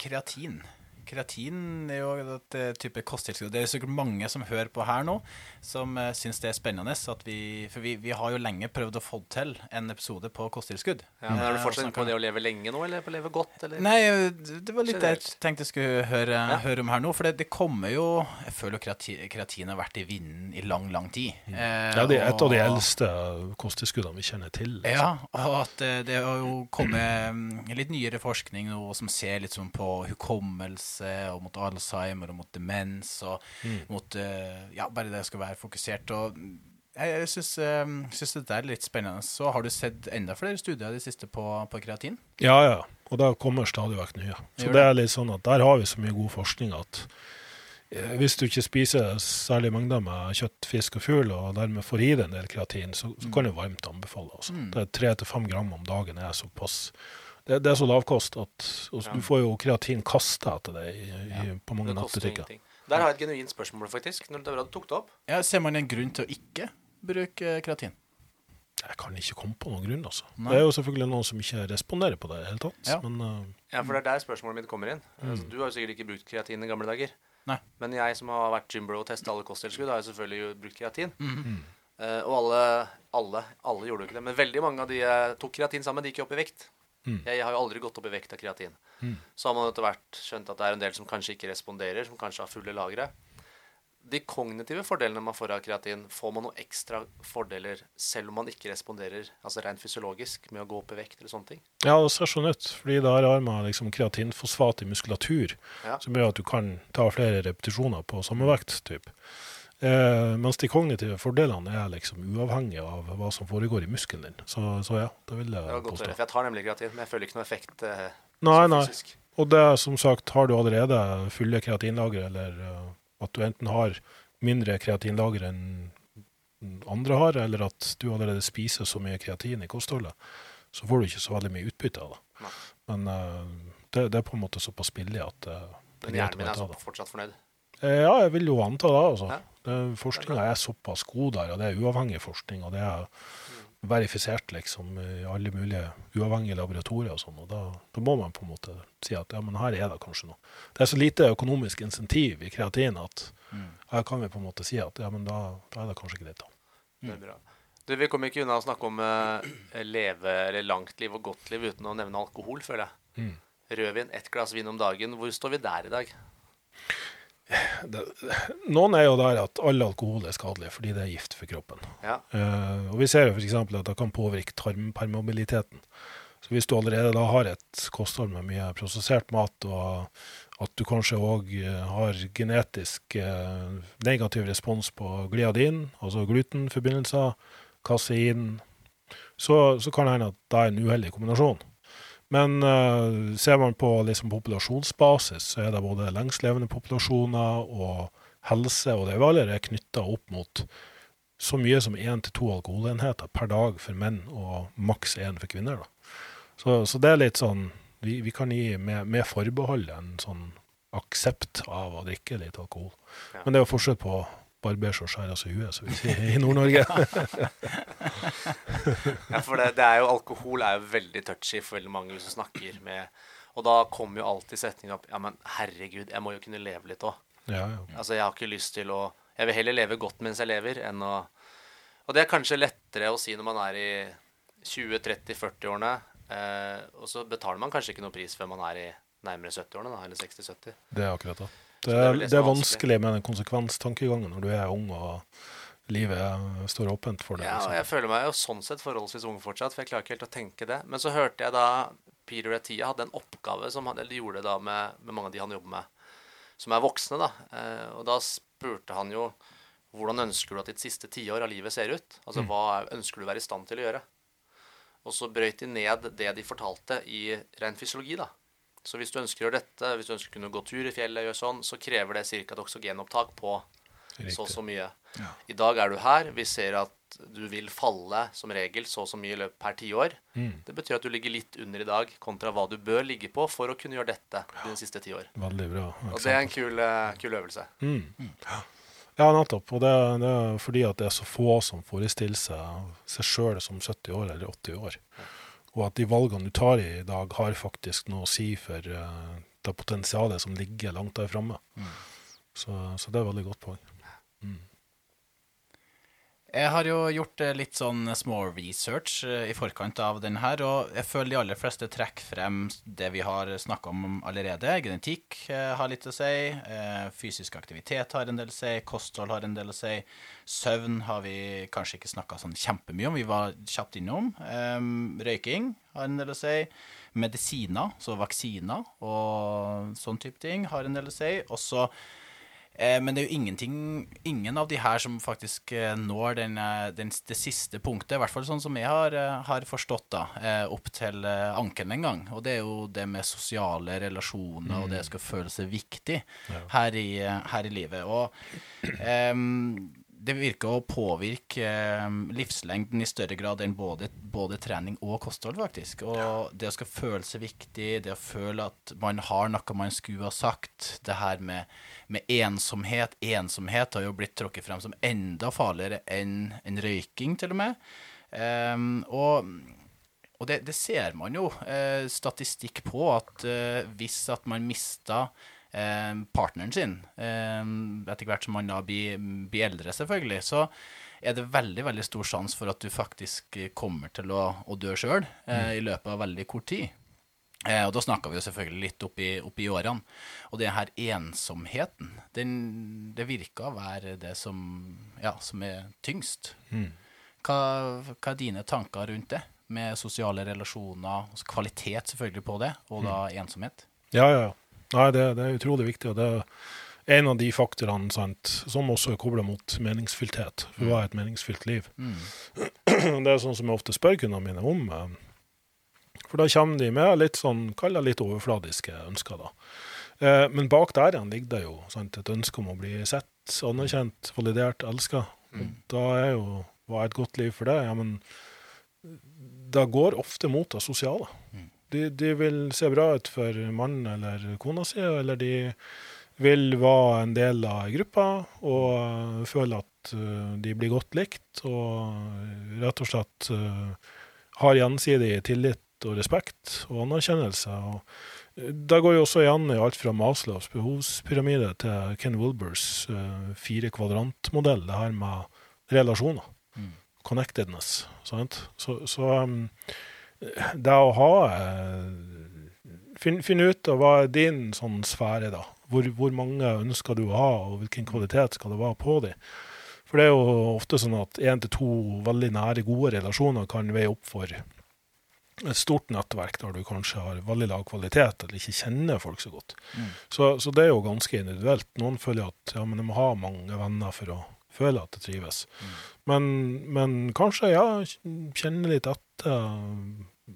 kreatin. Kreatin er jo et eh, type kosttilskudd. Det er sikkert mange som hører på her nå, som uh, syns det er spennende. Vi, for vi, vi, har jo lenge prøvd å få til en episode på kosttilskudd. Ja, men Er du fortsatt inne på det å leve lenge nå, eller på å leve godt? Eller? Nei, det var litt det jeg tenkte jeg skulle høre, ja. høre, om her nå. For det, det, kommer jo Jeg føler jo kreatin, kreatin har vært i vinden i lang, lang tid. Mm. Eh, ja, det er et og, av de eldste kosttilskuddene vi kjenner til. Liksom. Ja, og at det har jo kommet mm, litt nyere forskning nå som ser litt sånn på hukommelse helse, og mot Alzheimer og mot demens, og mm. mot uh, Ja, bare det skal være fokusert. og jeg, jeg syns, uh, det er litt spennende. Så har du sett enda flere studier de siste på, på kreatin? Ja, ja. Og det kommer stadig vekk nye. Så det er litt sånn at der har vi så mye god forskning at eh, hvis du ikke spiser særlig mengder med kjøtt, fisk og fugl, og dermed får i deg en del kreatin, så, så mm. kan du varmt anbefale. Altså. Mm. Det er tre til fem gram om dagen er såpass det, det, er så lav kost at ja. du får jo kreatin kasta etter deg i, i, på mange nattbutikker Der har jeg et genuint spørsmål, faktisk. Når du tok det opp. Ja, Ser man en grunn til å ikke bruke kreatin? Jeg kan ikke komme på noen grunn. altså. Nei. Det er jo selvfølgelig noen som ikke responderer på det i hele tatt. Ja. Men, uh, ja, for det er der spørsmålet mitt kommer inn. Mm. Altså, du har jo sikkert ikke brukt kreatin i gamle dager. Nei. Men jeg som har vært gymbro og testa alle kosttilskudd, har jo selvfølgelig brukt kreatin. Mm. Uh, og alle, alle, alle gjorde jo ikke det. Men veldig mange av de jeg tok kreatin sammen, de gikk opp i vekt. Mm. Jeg har jo aldri gått opp i vekt av kreatin. Mm. Så har man etter hvert skjønt at det er en del som kanskje ikke responderer, som kanskje har fulle lagre. De kognitive fordelene man får av kreatin, får man noen ekstra fordeler selv om man ikke responderer altså rent fysiologisk med å gå opp i vekt eller sånne ting? Ja, det ser sånn ut. fordi der har man liksom kreatinfosfat i muskulatur, ja. som gjør at du kan ta flere repetisjoner på samme vekt. Typ. Eh, mens de kognitive fordelene er liksom uavhengige av hva som foregår i muskelen din. Så, så ja, det vil jeg påstå. Godt, for jeg tar nemlig kreatin, men jeg føler ikke noe effekt eh, nei, nei. Og det som sagt, har du allerede fulle kreatinlagre, eller uh, at du enten har mindre kreatinlager enn andre har, eller at du allerede spiser så mye kreatin i kostholdet, så får du ikke så veldig mye utbytte av det. Nei. Men uh, det, det, er på en måte såpass billig at uh, Men hjernen min er så fortsatt fornøyd? Ja, jeg vil jo anta det. altså. Forskninga er såpass god der, og det er uavhengig forskning. og det er verifisert liksom i alle mulige uavhengige laboratorier og sånn. og da, da, må man på en måte si at ja, men her er det kanskje noe. Det er så lite økonomisk insentiv i kreatin at mm. her kan vi på en måte si at ja, men da, da er det kanskje greit. da. Mm. Det er bra. Du, Vi kommer ikke unna å snakke om uh, leve eller langt liv og godt liv uten å nevne alkohol, føler jeg. Mm. Rødvin, ett glass vin om dagen. Hvor står vi der i dag? Det, Noen er jo der at all alkohol er skadelig fordi det er gift for kroppen. Ja. Uh, og Vi ser jo f.eks. at det kan påvirke tarmpermobiliteten. Så Hvis du allerede da har et kosthold med mye prosessert mat, og at du kanskje òg eh, har genetisk uh, negativ respons på gliadin, altså glutenforbindelser, kasein, så, så kan det hende at det er en uheldig kombinasjon. Men uh, ser man på liksom, populasjonsbasis, så er det både lengstlevende populasjoner og helse og levealder er knytta opp mot så mye som én til to alkoholenheter per dag for menn og maks én for kvinner. Så, så det er litt sånn Vi, vi kan gi med, med forbehold en sånn aksept av å drikke litt alkohol. Ja. Men det er jo forskjell på barbers og skjære seg i huet, som vi sier i Nord-Norge. <laughs> Ja, for det, det er jo, alkohol er jo veldig touchy for veldig mange som snakker med Og da kommer jo alltid setningen opp Ja, men herregud, jeg må jo kunne leve litt òg. ja, ja. Altså, jeg har ikke lyst til å Jeg vil heller leve godt mens jeg lever, enn å Og det er kanskje lettere å si når man er i 20-30-40-årene, eh, og så betaler man kanskje ikke noe pris før man er i nærmere 70-årene, da, eller 60-70. Det er akkurat det. Det er det det er vanskelig med den konsekvenstankegangen når du er ung og livet står åpent for deg. Ja, og liksom. jeg føler meg jo sånn sett forholdsvis ung fortsatt, for jeg klarer ikke helt å tenke det. Men så hørte jeg da Peter Attia hadde en oppgave som han, gjorde da med, med mange av de han jobber med, som er voksne, da. Eh, og da spurte han jo hvordan ønsker du at ditt siste tiår av livet ser ut? Altså hva er, ønsker du å være i stand til å gjøre? Og så brøyt de ned det de fortalte i ren fysiologi, da. Så hvis du ønsker å gjøre dette, hvis du ønsker å kunne gå tur i fjellet, gjøre sånn, så krever det ca. et oksygenopptak på så og så mye. Ja. I dag er du her. Vi ser at du vil falle som regel så og så mye per tiår. Mm. Det betyr at du ligger litt under i dag kontra hva du bør ligge på for å kunne gjøre dette dine siste ti år. Veldig bra. Og det er en kul, eh, kul øvelse. Mm. Ja, nettopp. Og det, det er fordi at det er så få som forestiller seg seg sjøl som 70 år eller 80 år. Og at de valgene du tar i dag, har faktisk noe å si for uh, det potensialet som ligger langt der framme. Så, så det er veldig godt poeng. Jeg har jo gjort eh, litt sånn små research eh, i forkant av den her, og jeg føler de aller fleste trekker frem det vi har snakka om allerede. Genetikk eh, har litt å si, fysisk aktivitet har en del å si, kosthold har en del å si, søvn har vi kanskje ikke snakka sånn kjempemye om, vi var kjapt innom. Em, røyking har en del å si. Medisiner, så vaksiner og sånn type ting, har en del å si. Også men det er jo ingenting, ingen av de her som faktisk eh, når den, eh, den, det siste punktet, i hvert fall sånn som jeg har, eh, har forstått, da, eh, opp til anken en gang. Og det er jo det med sosiale relasjoner, og det skal føle seg viktig her, i, eh, her i livet. Og em, det virker å påvirke em, livslengden i større grad enn både, både trening og kosthold, faktisk. Og det å skal føle seg viktig, det å føle at man har noe man skulle ha sagt, det her med, med ensomhet Ensomhet har jo blitt tråkket frem som enda farligere enn en røyking, til og med. Um, og og det, det ser man jo eh, statistikk på, at eh, hvis at man mister partneren sin eh, etter hvert som man da blir, blir eldre, selvfølgelig, så er det veldig veldig stor sjanse for at du faktisk kommer til å, å dø sjøl mm. i løpet av veldig kort tid. Eh, og da snakker vi jo selvfølgelig litt opp i, opp i årene. Og det her ensomheten, den, det virker å være det som, ja, som er tyngst. Hva, hva er dine tanker rundt det? Med sosiale relasjoner, kvalitet selvfølgelig på det, og da ensomhet? Ja, ja. ja. Nei, det, det er utrolig viktig, og det er en av de faktorene sant, som også er kobla mot meningsfylthet. For hva er et meningsfylt liv? <clears throat> Det er sånn som jeg ofte spør kundene mine om. eh, For da kommer de med litt sånn, kall det litt overfladiske ønsker, da. Eh, Men bak der igjen ligger det jo sant, et ønske om å bli sett, anerkjent, validert, elska. Da er jo hva er et godt liv for det? Ja, men det går ofte mot det sosiale. De, de vil se bra ut for mannen eller kona si, eller de vil være en del av gruppa og øh, føle at øh, de blir godt likt, og rett og slett har gjensidig tillit og respekt og anerkjennelse. Og det går jo også igjen i alt fra Maslows behovspyramide til Ken Wilbers fire kvadrantmodell, det her med relasjoner. Connectedness. Sant? Så, så um, det å ha eh, Finn, finn ut av hva er din sånn sfære, da. Hvor, hvor mange ønsker du å ha, og hvilken kvalitet skal det være på dem. For det er jo ofte sånn at én til to veldig nære, gode relasjoner kan veie opp for et stort nettverk der du kanskje har veldig lav kvalitet, eller ikke kjenner folk så godt. Så, så det er jo ganske individuelt. Noen føler at ja, men de må ha mange venner for å føle at det trives. Men, men kanskje, ja, kjenne litt etter.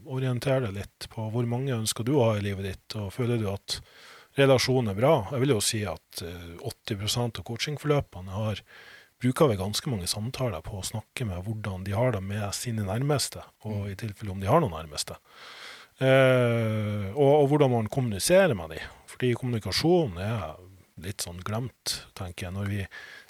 Orientere deg litt på hvor mange ønsker du å ha i livet ditt, og føler du at relasjonen er bra. Jeg vil jo si at eh, 80% av coachingforløpene har bruker vi ganske mange samtaler på å snakke med hvordan de har det med sine nærmeste, og i tilfelle om de har noen nærmeste. Eh, og, og hvordan man kommuniserer med dem. Fordi kommunikasjon er litt sånn glemt, tenker jeg. Når vi,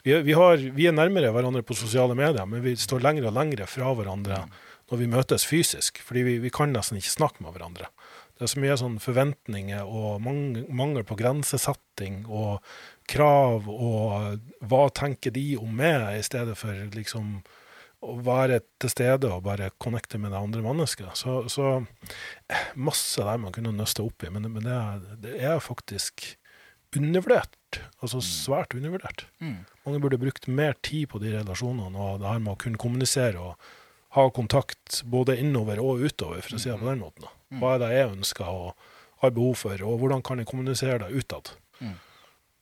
vi, vi, har, vi, er nærmere hverandre på sosiale medier, men vi står lenger og lenger fra hverandre når vi møtes fysisk. Fordi vi, vi kan nesten ikke snakke med hverandre. Det er så mye sånn forventninger og mangel, på grensesetting og krav og hva tenker de om meg, i stedet for liksom å være til stede og bare connecte med det andre mennesket. Så, så masse der man kunne nøste opp i, men, men det, det, er, faktisk undervurdert. Altså mm. svært undervurdert. Mm. Mange burde brukt mer tid på de relasjonene og det her med å kunne kommunisere og ha kontakt både innover og utover, for å si det på den måten. Mm. Hva er det jeg ønsker og har behov for, og hvordan kan jeg kommunisere det utad? Mm.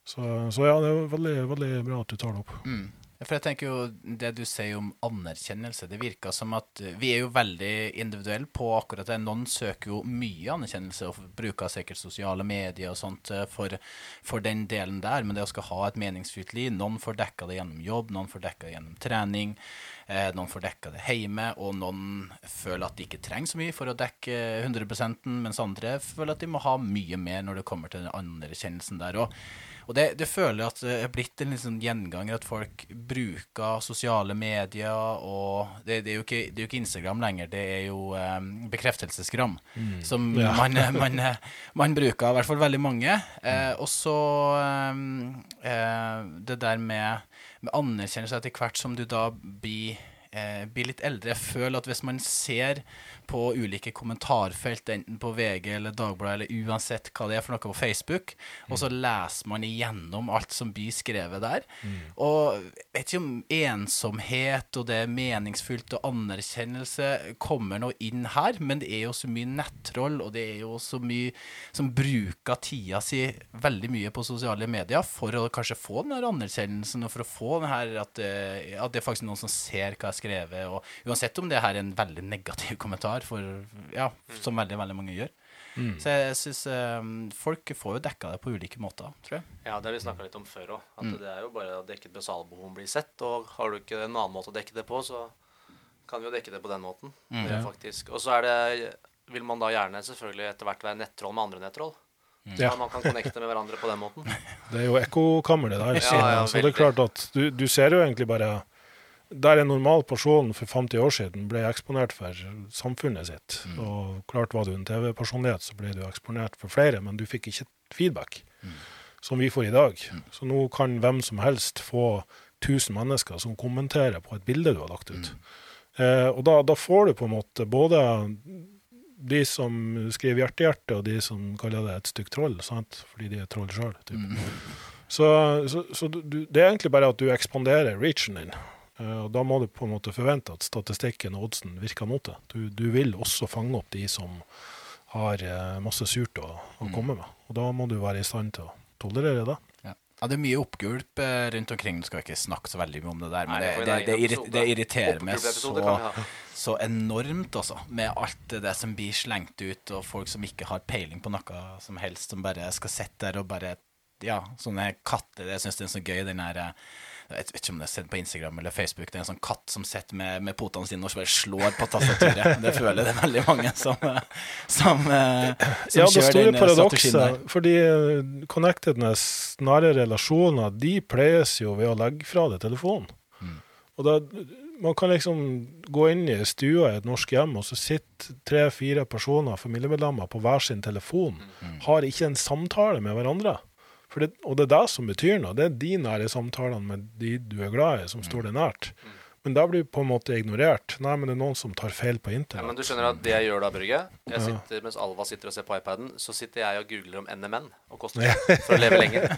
Så, så, ja, det er veldig, veldig bra at du tar det opp. Mm. For jeg tenker jo Det du sier om anerkjennelse, det virker som at vi er jo veldig individuelle på akkurat det. Noen søker jo mye anerkjennelse og bruker sikkert sosiale medier og sånt eh, for, for den delen der, men det å skal ha et meningsfylt liv Noen får dekka det gjennom jobb, noen får dekka det gjennom trening, eh, noen får dekka det hjemme, og noen føler at de ikke trenger så mye for å dekke 100% mens andre føler at de må ha mye mer når det kommer til den anerkjennelsen der. Og og det, det føler jeg at det er blitt en liksom gjenganger at folk bruker sosiale medier og Det, det, er, jo ikke, det er, jo ikke, Instagram lenger, det er jo um, bekreftelsesgram. Mm. Som ja. <laughs> man, man, man, bruker, i hvert fall veldig mange. Eh, og så um, eh, det der med, med anerkjennelse etter hvert som du da blir eh, blir litt eldre. Jeg føler at hvis man ser på ulike kommentarfelt, enten på VG eller Dagbladet eller uansett hva det er for noe på Facebook, mm. og så leser man igjennom alt som blir skrevet der. Mm. Og jeg vet ikke om ensomhet og det er og anerkjennelse kommer nå inn her, men det er jo så mye nettroll, og det er jo så mye som bruker tida si veldig mye på sosiale medier for å kanskje få den her anerkjennelsen, og for å få den her at, eh, at det er faktisk noen som ser hva jeg har skrevet, og uansett om det her er en veldig negativ <laughs> kommentar har, for, ja, som veldig veldig mange gjør. Mm. Så jeg syns um, folk får jo dekka det på ulike måter, tror jeg. Ja, det har vi snakka litt om før òg. At mm. det er jo bare å dekke et basalbehov blir sett. Og har du ikke en annen måte å dekke det på, så kan vi jo dekke det på den måten. Mm. faktisk. Og så er det vil man da gjerne selvfølgelig etter hvert være nettroll med andre nettroll. Mm. Ja. man kan connecte med hverandre på den måten. <laughs> Det er jo ekkokammer, det der. Så, <laughs> ja, ja, så det er klart at du, du ser jo egentlig bare der en normal person for 50 år siden ble eksponert for samfunnet sitt, mm. og klart var du en TV-personlighet, så ble du eksponert for flere, men du fikk ikke feedback, mm. som vi får i dag. Mm. Så nå kan hvem som helst få 1000 mennesker som kommenterer på et bilde du har lagt ut. Mm. Eh, og da, da, får du på en måte både de som skriver hjerte-hjerte, og de som kaller det et stygt troll, sant? fordi de er troll sjøl. Mm. Så, så, så du, det er egentlig bare at du ekspanderer reachen din. Eh, og Da må du på en måte forvente at statistikken og oddsen virker mot deg. Du, du, vil også fange opp de som har eh, masse surt å, å, mm. komme med. Og Da må du være i stand til å tolerere det. Ja. ja det er mye oppgulp eh, rundt omkring. Du skal ikke snakke så veldig mye om det der, men Nei, det, det, det, det, irriterer meg så, så, enormt, altså. Med alt det som blir slengt ut, og folk som ikke har peiling på noe som helst, som bare skal sitte der og bare Ja, sånne katter. Jeg syns det er så gøy, den her jeg vet ikke om det er sett på Instagram eller Facebook. Det er en sånn katt som sitter med, med potene sine og bare slår på tastaturet. <laughs> Det føler det er veldig mange som, som, eh, som ja, det store paradokset, fordi eh, connectedness, nære relasjoner, de pleies jo ved å legge fra deg telefonen. Mm. Og da, man kan liksom gå inn i stua i et norsk hjem, og så sitter tre-fire personer, familiemedlemmer, på hver sin telefon. Mm. Har ikke en samtale med hverandre. Det, og det er det som betyr noe. Det er de nære samtalene med de du er glad i, som står deg nært. Men da blir du på en måte ignorert. Nei, men det er noen som tar feil på internett. Ja, men du skjønner at det jeg gjør da, Brygge jeg sitter, Mens Alva sitter og ser på iPaden, så sitter jeg og googler om NMN og koster <laughs> for å leve lenger.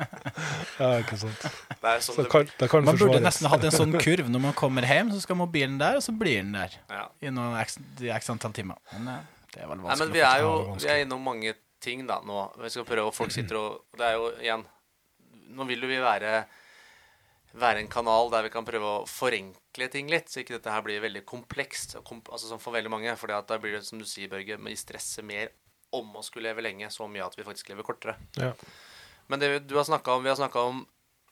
<laughs> ja, ikke sant. Det er sånn det, kan, det kan man burde nesten hatt en sånn <laughs> kurv. Når man kommer hjem, så skal mobilen der, og så blir den der ja. i noen x, x antall timer. Men eh, det er vel vanskelig. Nei, men vi er jo vi er innom mange ting da nå. Vi skal prøve, og folk sitter og Det er jo igjen Nå vil jo vi være være en kanal der vi kan prøve å forenkle ting litt, så ikke dette her blir veldig komplekst kom, altså for veldig mange. For da blir det, som du sier, Børge, vi stresser mer om å skulle leve lenge, så mye at vi faktisk lever kortere. Ja. Men det du har snakket om, vi har snakka om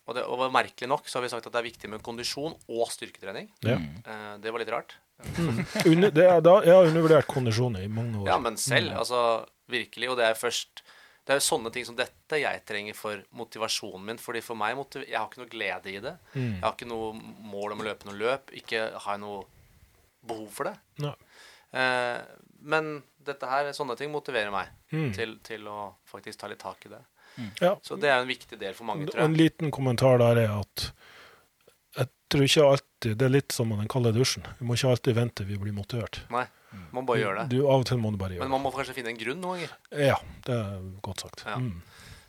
og, det, og merkelig nok så har vi sagt at det er viktig med kondisjon og styrketrening. Ja. Eh, det var litt rart. <laughs> Under, det er, da, jeg har undervurdert kondisjon i mange år. Ja, men selv, altså virkelig. Og det er først Det er jo sånne ting som dette jeg trenger for motivasjonen min. Fordi for meg Jeg har ikke noe glede i det. Mm. Jeg har ikke noe mål om å løpe noe løp. Ikke har jeg noe behov for det. No. Eh, men dette her, sånne ting motiverer meg Mm. til, til å faktisk ta litt tak i det. Ja. Så det er en viktig del for mange, tror jeg. En liten kommentar der er at jeg tror ikke alltid Det er litt som den kalde dusjen. Vi må ikke alltid vente vi blir motivert. Nei, man bare gjør det. Du, av og til må du bare Men man må kanskje finne en grunn noen ganger. Ja, det er godt sagt. Ja. Mm.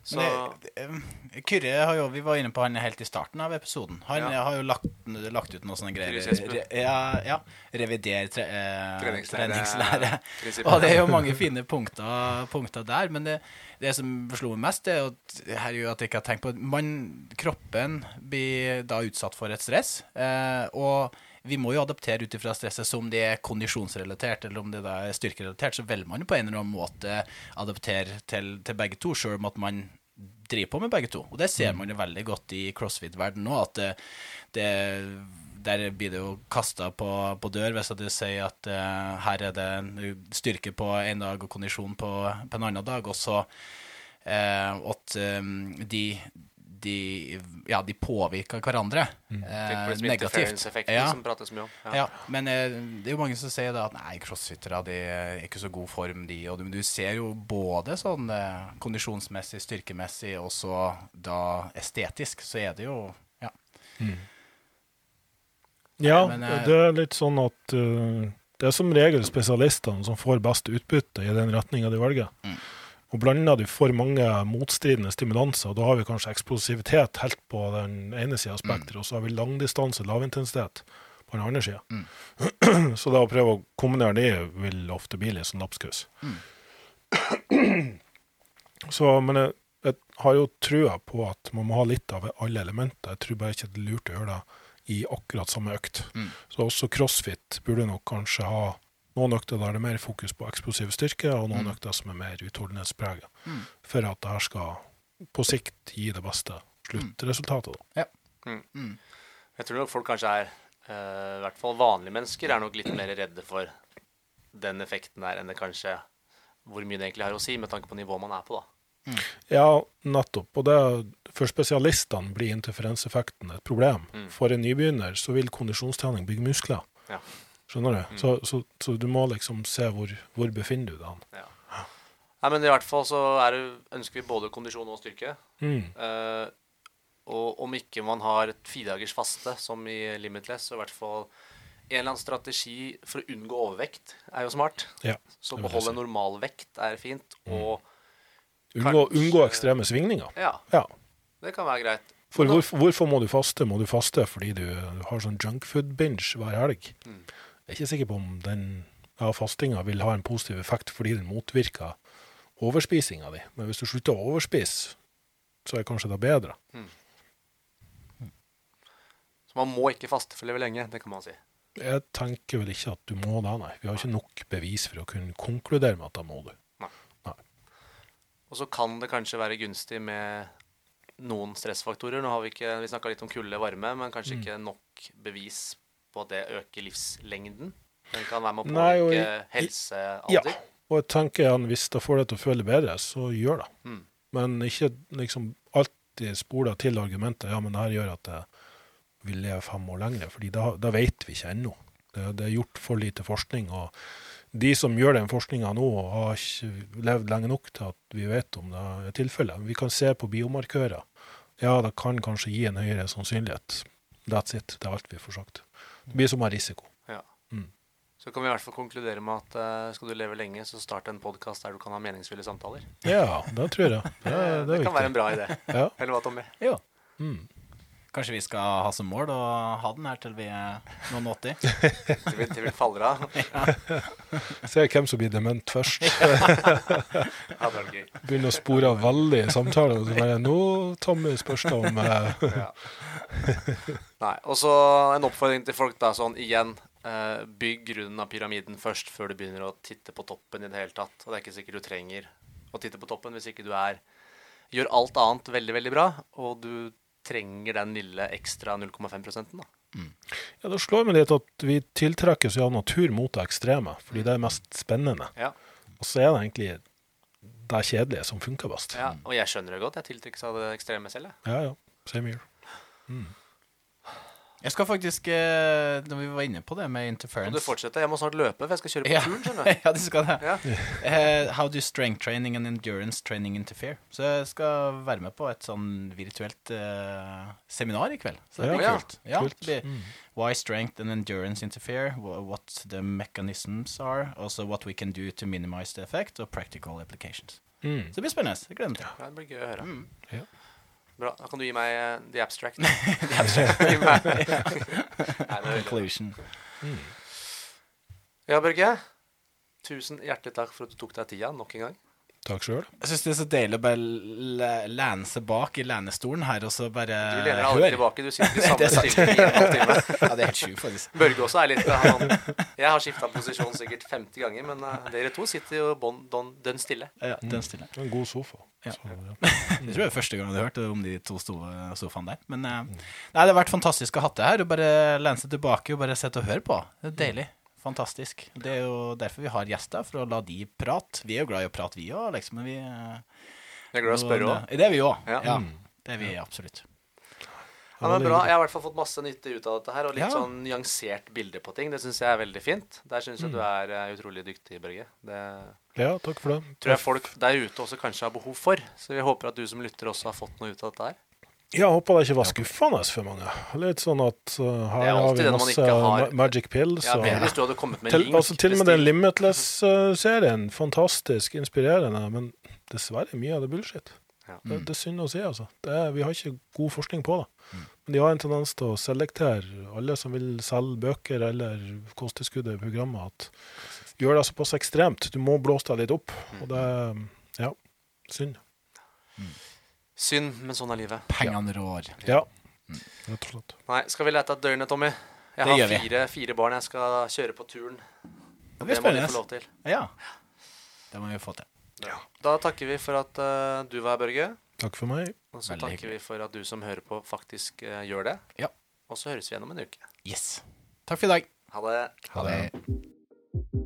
Så Men det, eh, Kyrre har jo, vi var inne på han helt i starten av episoden. Han Ja. har jo lagt, lagt ut noen sånne greier. Re, ja, ja. Revider tre, eh, Treningslære- treningslære. Og det er jo mange fine punkter, punkter der. Men det, det som slo meg mest, er at, her er jo at jeg ikke har tenkt på man, Kroppen blir da utsatt for et stress. Eh, og vi må jo adaptere ut ifra stresset. Så om det er kondisjonsrelatert eller om det er styrkerelatert, så velger man jo på en eller annen måte adaptere til, til begge to, sjøl om at man driver på med begge to. Og det ser man jo veldig godt i crossfit-verdenen nå, at det, det der blir det jo kasta på, på dør hvis du sier at uh, her er det styrke på en dag og kondisjon på, på en annen dag, og så uh, at um, de, de, ja, de påvirker hverandre mm. eh, liksom negativt. Ja. som prates mye om. Ja, men eh, det er jo mange som sier da at nei, crossfittere de er ikke så god form, de. Og du, du ser jo både sånn eh, kondisjonsmessig, styrkemessig, og så da estetisk, så er det jo ja. Ja, Men, eh, det er litt sånn at uh, det er som regel spesialistene som får best utbytte i den retninga de velger. Mm. Og blander du for mange motstridende stimulanser, da har vi kanskje eksplosivitet helt på den ene sida av spekteret, og så har vi langdistanse, lavintensitet på den andre sida. Mm. <clears throat> så da å prøve å kombinere det vil ofte bli litt sånn lapskaus. Mm. <clears throat> så, men jeg, jeg har jo trua på at man må ha litt av alle elementer. Jeg tror bare ikke det er lurt å gjøre det i akkurat samme økt. Mm. Så også crossfit burde nok kanskje ha noen økter der det er mer fokus på eksplosiv styrke, og noen Mm. økter som er mer utholdenhetspreget, Mm. for at det her skal på sikt gi det beste sluttresultatet. Da. Mm. Jeg tror nok folk kanskje er, uh, i hvert fall vanlige mennesker, er nok litt mer redde for den effekten der enn det kanskje hvor mye det egentlig har å si, med tanke på nivået man er på, da. Ja, nettopp. Og det, for spesialistene blir interferenseffekten et problem. Mm. For en nybegynner så vil kondisjonstrening bygge muskler. Ja. Skjønner du? Mm. Så, så, så du må liksom se hvor, hvor befinner du deg. hen. Ja. Nei, men i hvert fall så det, ønsker vi både kondisjon og styrke. Mm. Eh, og om ikke man har et fidagers faste, som i Limitless, så i hvert fall en eller annen strategi for å unngå overvekt er jo smart. Ja, Så beholde si. normalvekt er fint. Mm. Unngå, Kanskje- unngå ekstreme svingninger. ja, Ja. det kan være greit. For hvorfor, hvorfor må du faste? Må du faste fordi du har sånn junkfood-binge hver helg? Mm. Jeg er ikke sikker på om den ja, fastinga vil ha en positiv effekt fordi den motvirker overspisinga di. Men hvis du slutter å overspise, så er kanskje det bedre. Så man må ikke faste for å leve lenge, det kan man si. Jeg tenker vel ikke at du må det, nei. Vi har ikke nok bevis for å kunne konkludere med at da må du. Og så kan det kanskje være gunstig med noen stressfaktorer. Nå har vi ikke, vi snakka litt om kulde, varme, men kanskje Mm. ikke nok bevis på at det øker livslengden. Den kan være med å påvirke helsealder. Ja. Og jeg tenker igjen, hvis det får deg til å føle bedre, så gjør det. Mm. Men ikke liksom alltid spole til argumentet ja, men det her gjør at jeg vil leve fem år lenger, fordi da, da vet vi ikke ennå. Det, det er gjort for lite forskning, og de som gjør den forskninga nå, har ikke levd lenge nok til at vi vet om det er tilfellet. Vi kan se på biomarkører. Ja, det kan kanskje gi en høyere sannsynlighet. That's it. Det er alt vi får sagt. Det blir som en risiko. Ja. Mm. Så kan vi i hvert fall konkludere med at eh, skal du leve lenge, så start en podkast der du kan ha meningsfulle samtaler. Ja, det tror jeg. Det, det, <laughs> det kan være en bra idé. Ja. Eller hva, Tommy? Ja. Mm. Kanskje vi skal ha som mål å ha den her til vi er noen 80? <laughs> Til vi, til vi faller av. <laughs> <laughs> Se hvem som blir dement først. Ja. Begynner å spore av veldig i samtalen. Og så bare Nå, Tommy, spørs det om eh, Ja. Nei, og så en oppfordring til folk, da, sånn igjen. eh, bygg grunnen av pyramiden først, før du begynner å titte på toppen i det hele tatt. Og det er ikke sikkert du trenger å titte på toppen hvis ikke du er gjør alt annet veldig, veldig bra, og du trenger den lille ekstra 0,5 prosenten, da. Ja, Det slår meg litt at vi tiltrekkes av natur mot det ekstreme, fordi det er mest spennende. Ja. Og så er det egentlig det kjedelige som funker best. ja. Og jeg skjønner det godt. Jeg tiltrekkes av det ekstreme selv, jeg. Ja, ja. Same here. Jeg skal faktisk, eh, når vi var inne på det med interference Kan du fortsette? Jeg må snart løpe, for jeg skal kjøre på Ja. turen, skjønner <laughs> du. ja, du skal det. Ja. Uh, <laughs> how do strength training and endurance training interfere? Så jeg skal være med på et sånn virtuelt uh, seminar i kveld. Så det blir Ja, kult. Ja, kult. det blir Why strength and endurance interfere, what the mechanisms are, also what we can do to minimize the effect, og practical applications. Mm. Så det blir spennende. Jeg gleder meg til. Ja, det blir gøy å høre. Mm. Ja. Bra. Da kan du gi meg uh, the abstract. <laughs> <laughs> Nei. Conclusion. Ja, Børge. Tusen hjertelig takk for at du tok deg tida nok en gang. Takk sjøl. Jeg syns det er så deilig å bare lene seg bak i lenestolen her, og så bare høre. Du lener deg aldri tilbake. Du sitter i <laughs> samme stilling i en halvtime. <laughs> Ja, det er helt sjukt, faktisk. Børge også er litt han, Jeg har skifta posisjon sikkert 50 ganger, men eh, dere to sitter jo bon, don- dønn stille. Ja, dønn stille. En god sofa. Ja. Så, ja. <laughs> Det tror jeg er første gang jeg har hørt om de to sto- sofaene der. Men eh, nei, det har vært fantastisk å ha det her. Og bare lene seg tilbake og bare sitte og høre på. Det er deilig. Fantastisk. Det er jo derfor vi har gjester, for å la de prate. Vi er jo glad i å prate, vi òg, liksom. Men vi eh, Jeg er glad i å spørre òg. Det er vi òg. Ja. Ja. Det er vi absolutt. Ja, men bra. Jeg har i hvert fall fått masse nytte ut av dette her, og litt Ja. sånn nyansert bilde på ting. Det syns jeg er veldig fint. Der syns jeg du er eh, utrolig dyktig, Børge. Det ja, takk for det. tror jeg folk der ute også kanskje har behov for. Så vi håper at du som lytter også har fått noe ut av dette her. Jeg håper det ikke var skuffende for mange. Litt sånn at uh, her er har vi masse har- magic pills. Ja, Bedre hvis du hadde kommet med til, link. altså, til og med den Limitless-serien, fantastisk inspirerende, men dessverre mye av det bullshit. Ja. Det, det er synd å si, altså. Det er, vi har ikke god forskning på det. Men de har en tendens til å selektere alle som vil selge bøker eller kosttilskudd i programmet, at gjør det såpass ekstremt. Du må blåse deg litt opp. Og det ja, synd. Synd, men sånn er livet. Pengene rår. Ja, rett og slett. Nei, skal vi lete etter dørene, Tommy? Jeg Det har gjør vi. fire, fire barn jeg skal kjøre på turen. Det Det må de få spennende. lov til. Ja. Det må vi få til. Da takker vi for at eh, du var her, Børge. Takk for meg. Og så Veldig takker hyggelig. vi for at du som hører på, faktisk eh, gjør det. Ja. Og så høres vi igjen om en uke. Yes. Takk for i dag. Ha det. Ha det.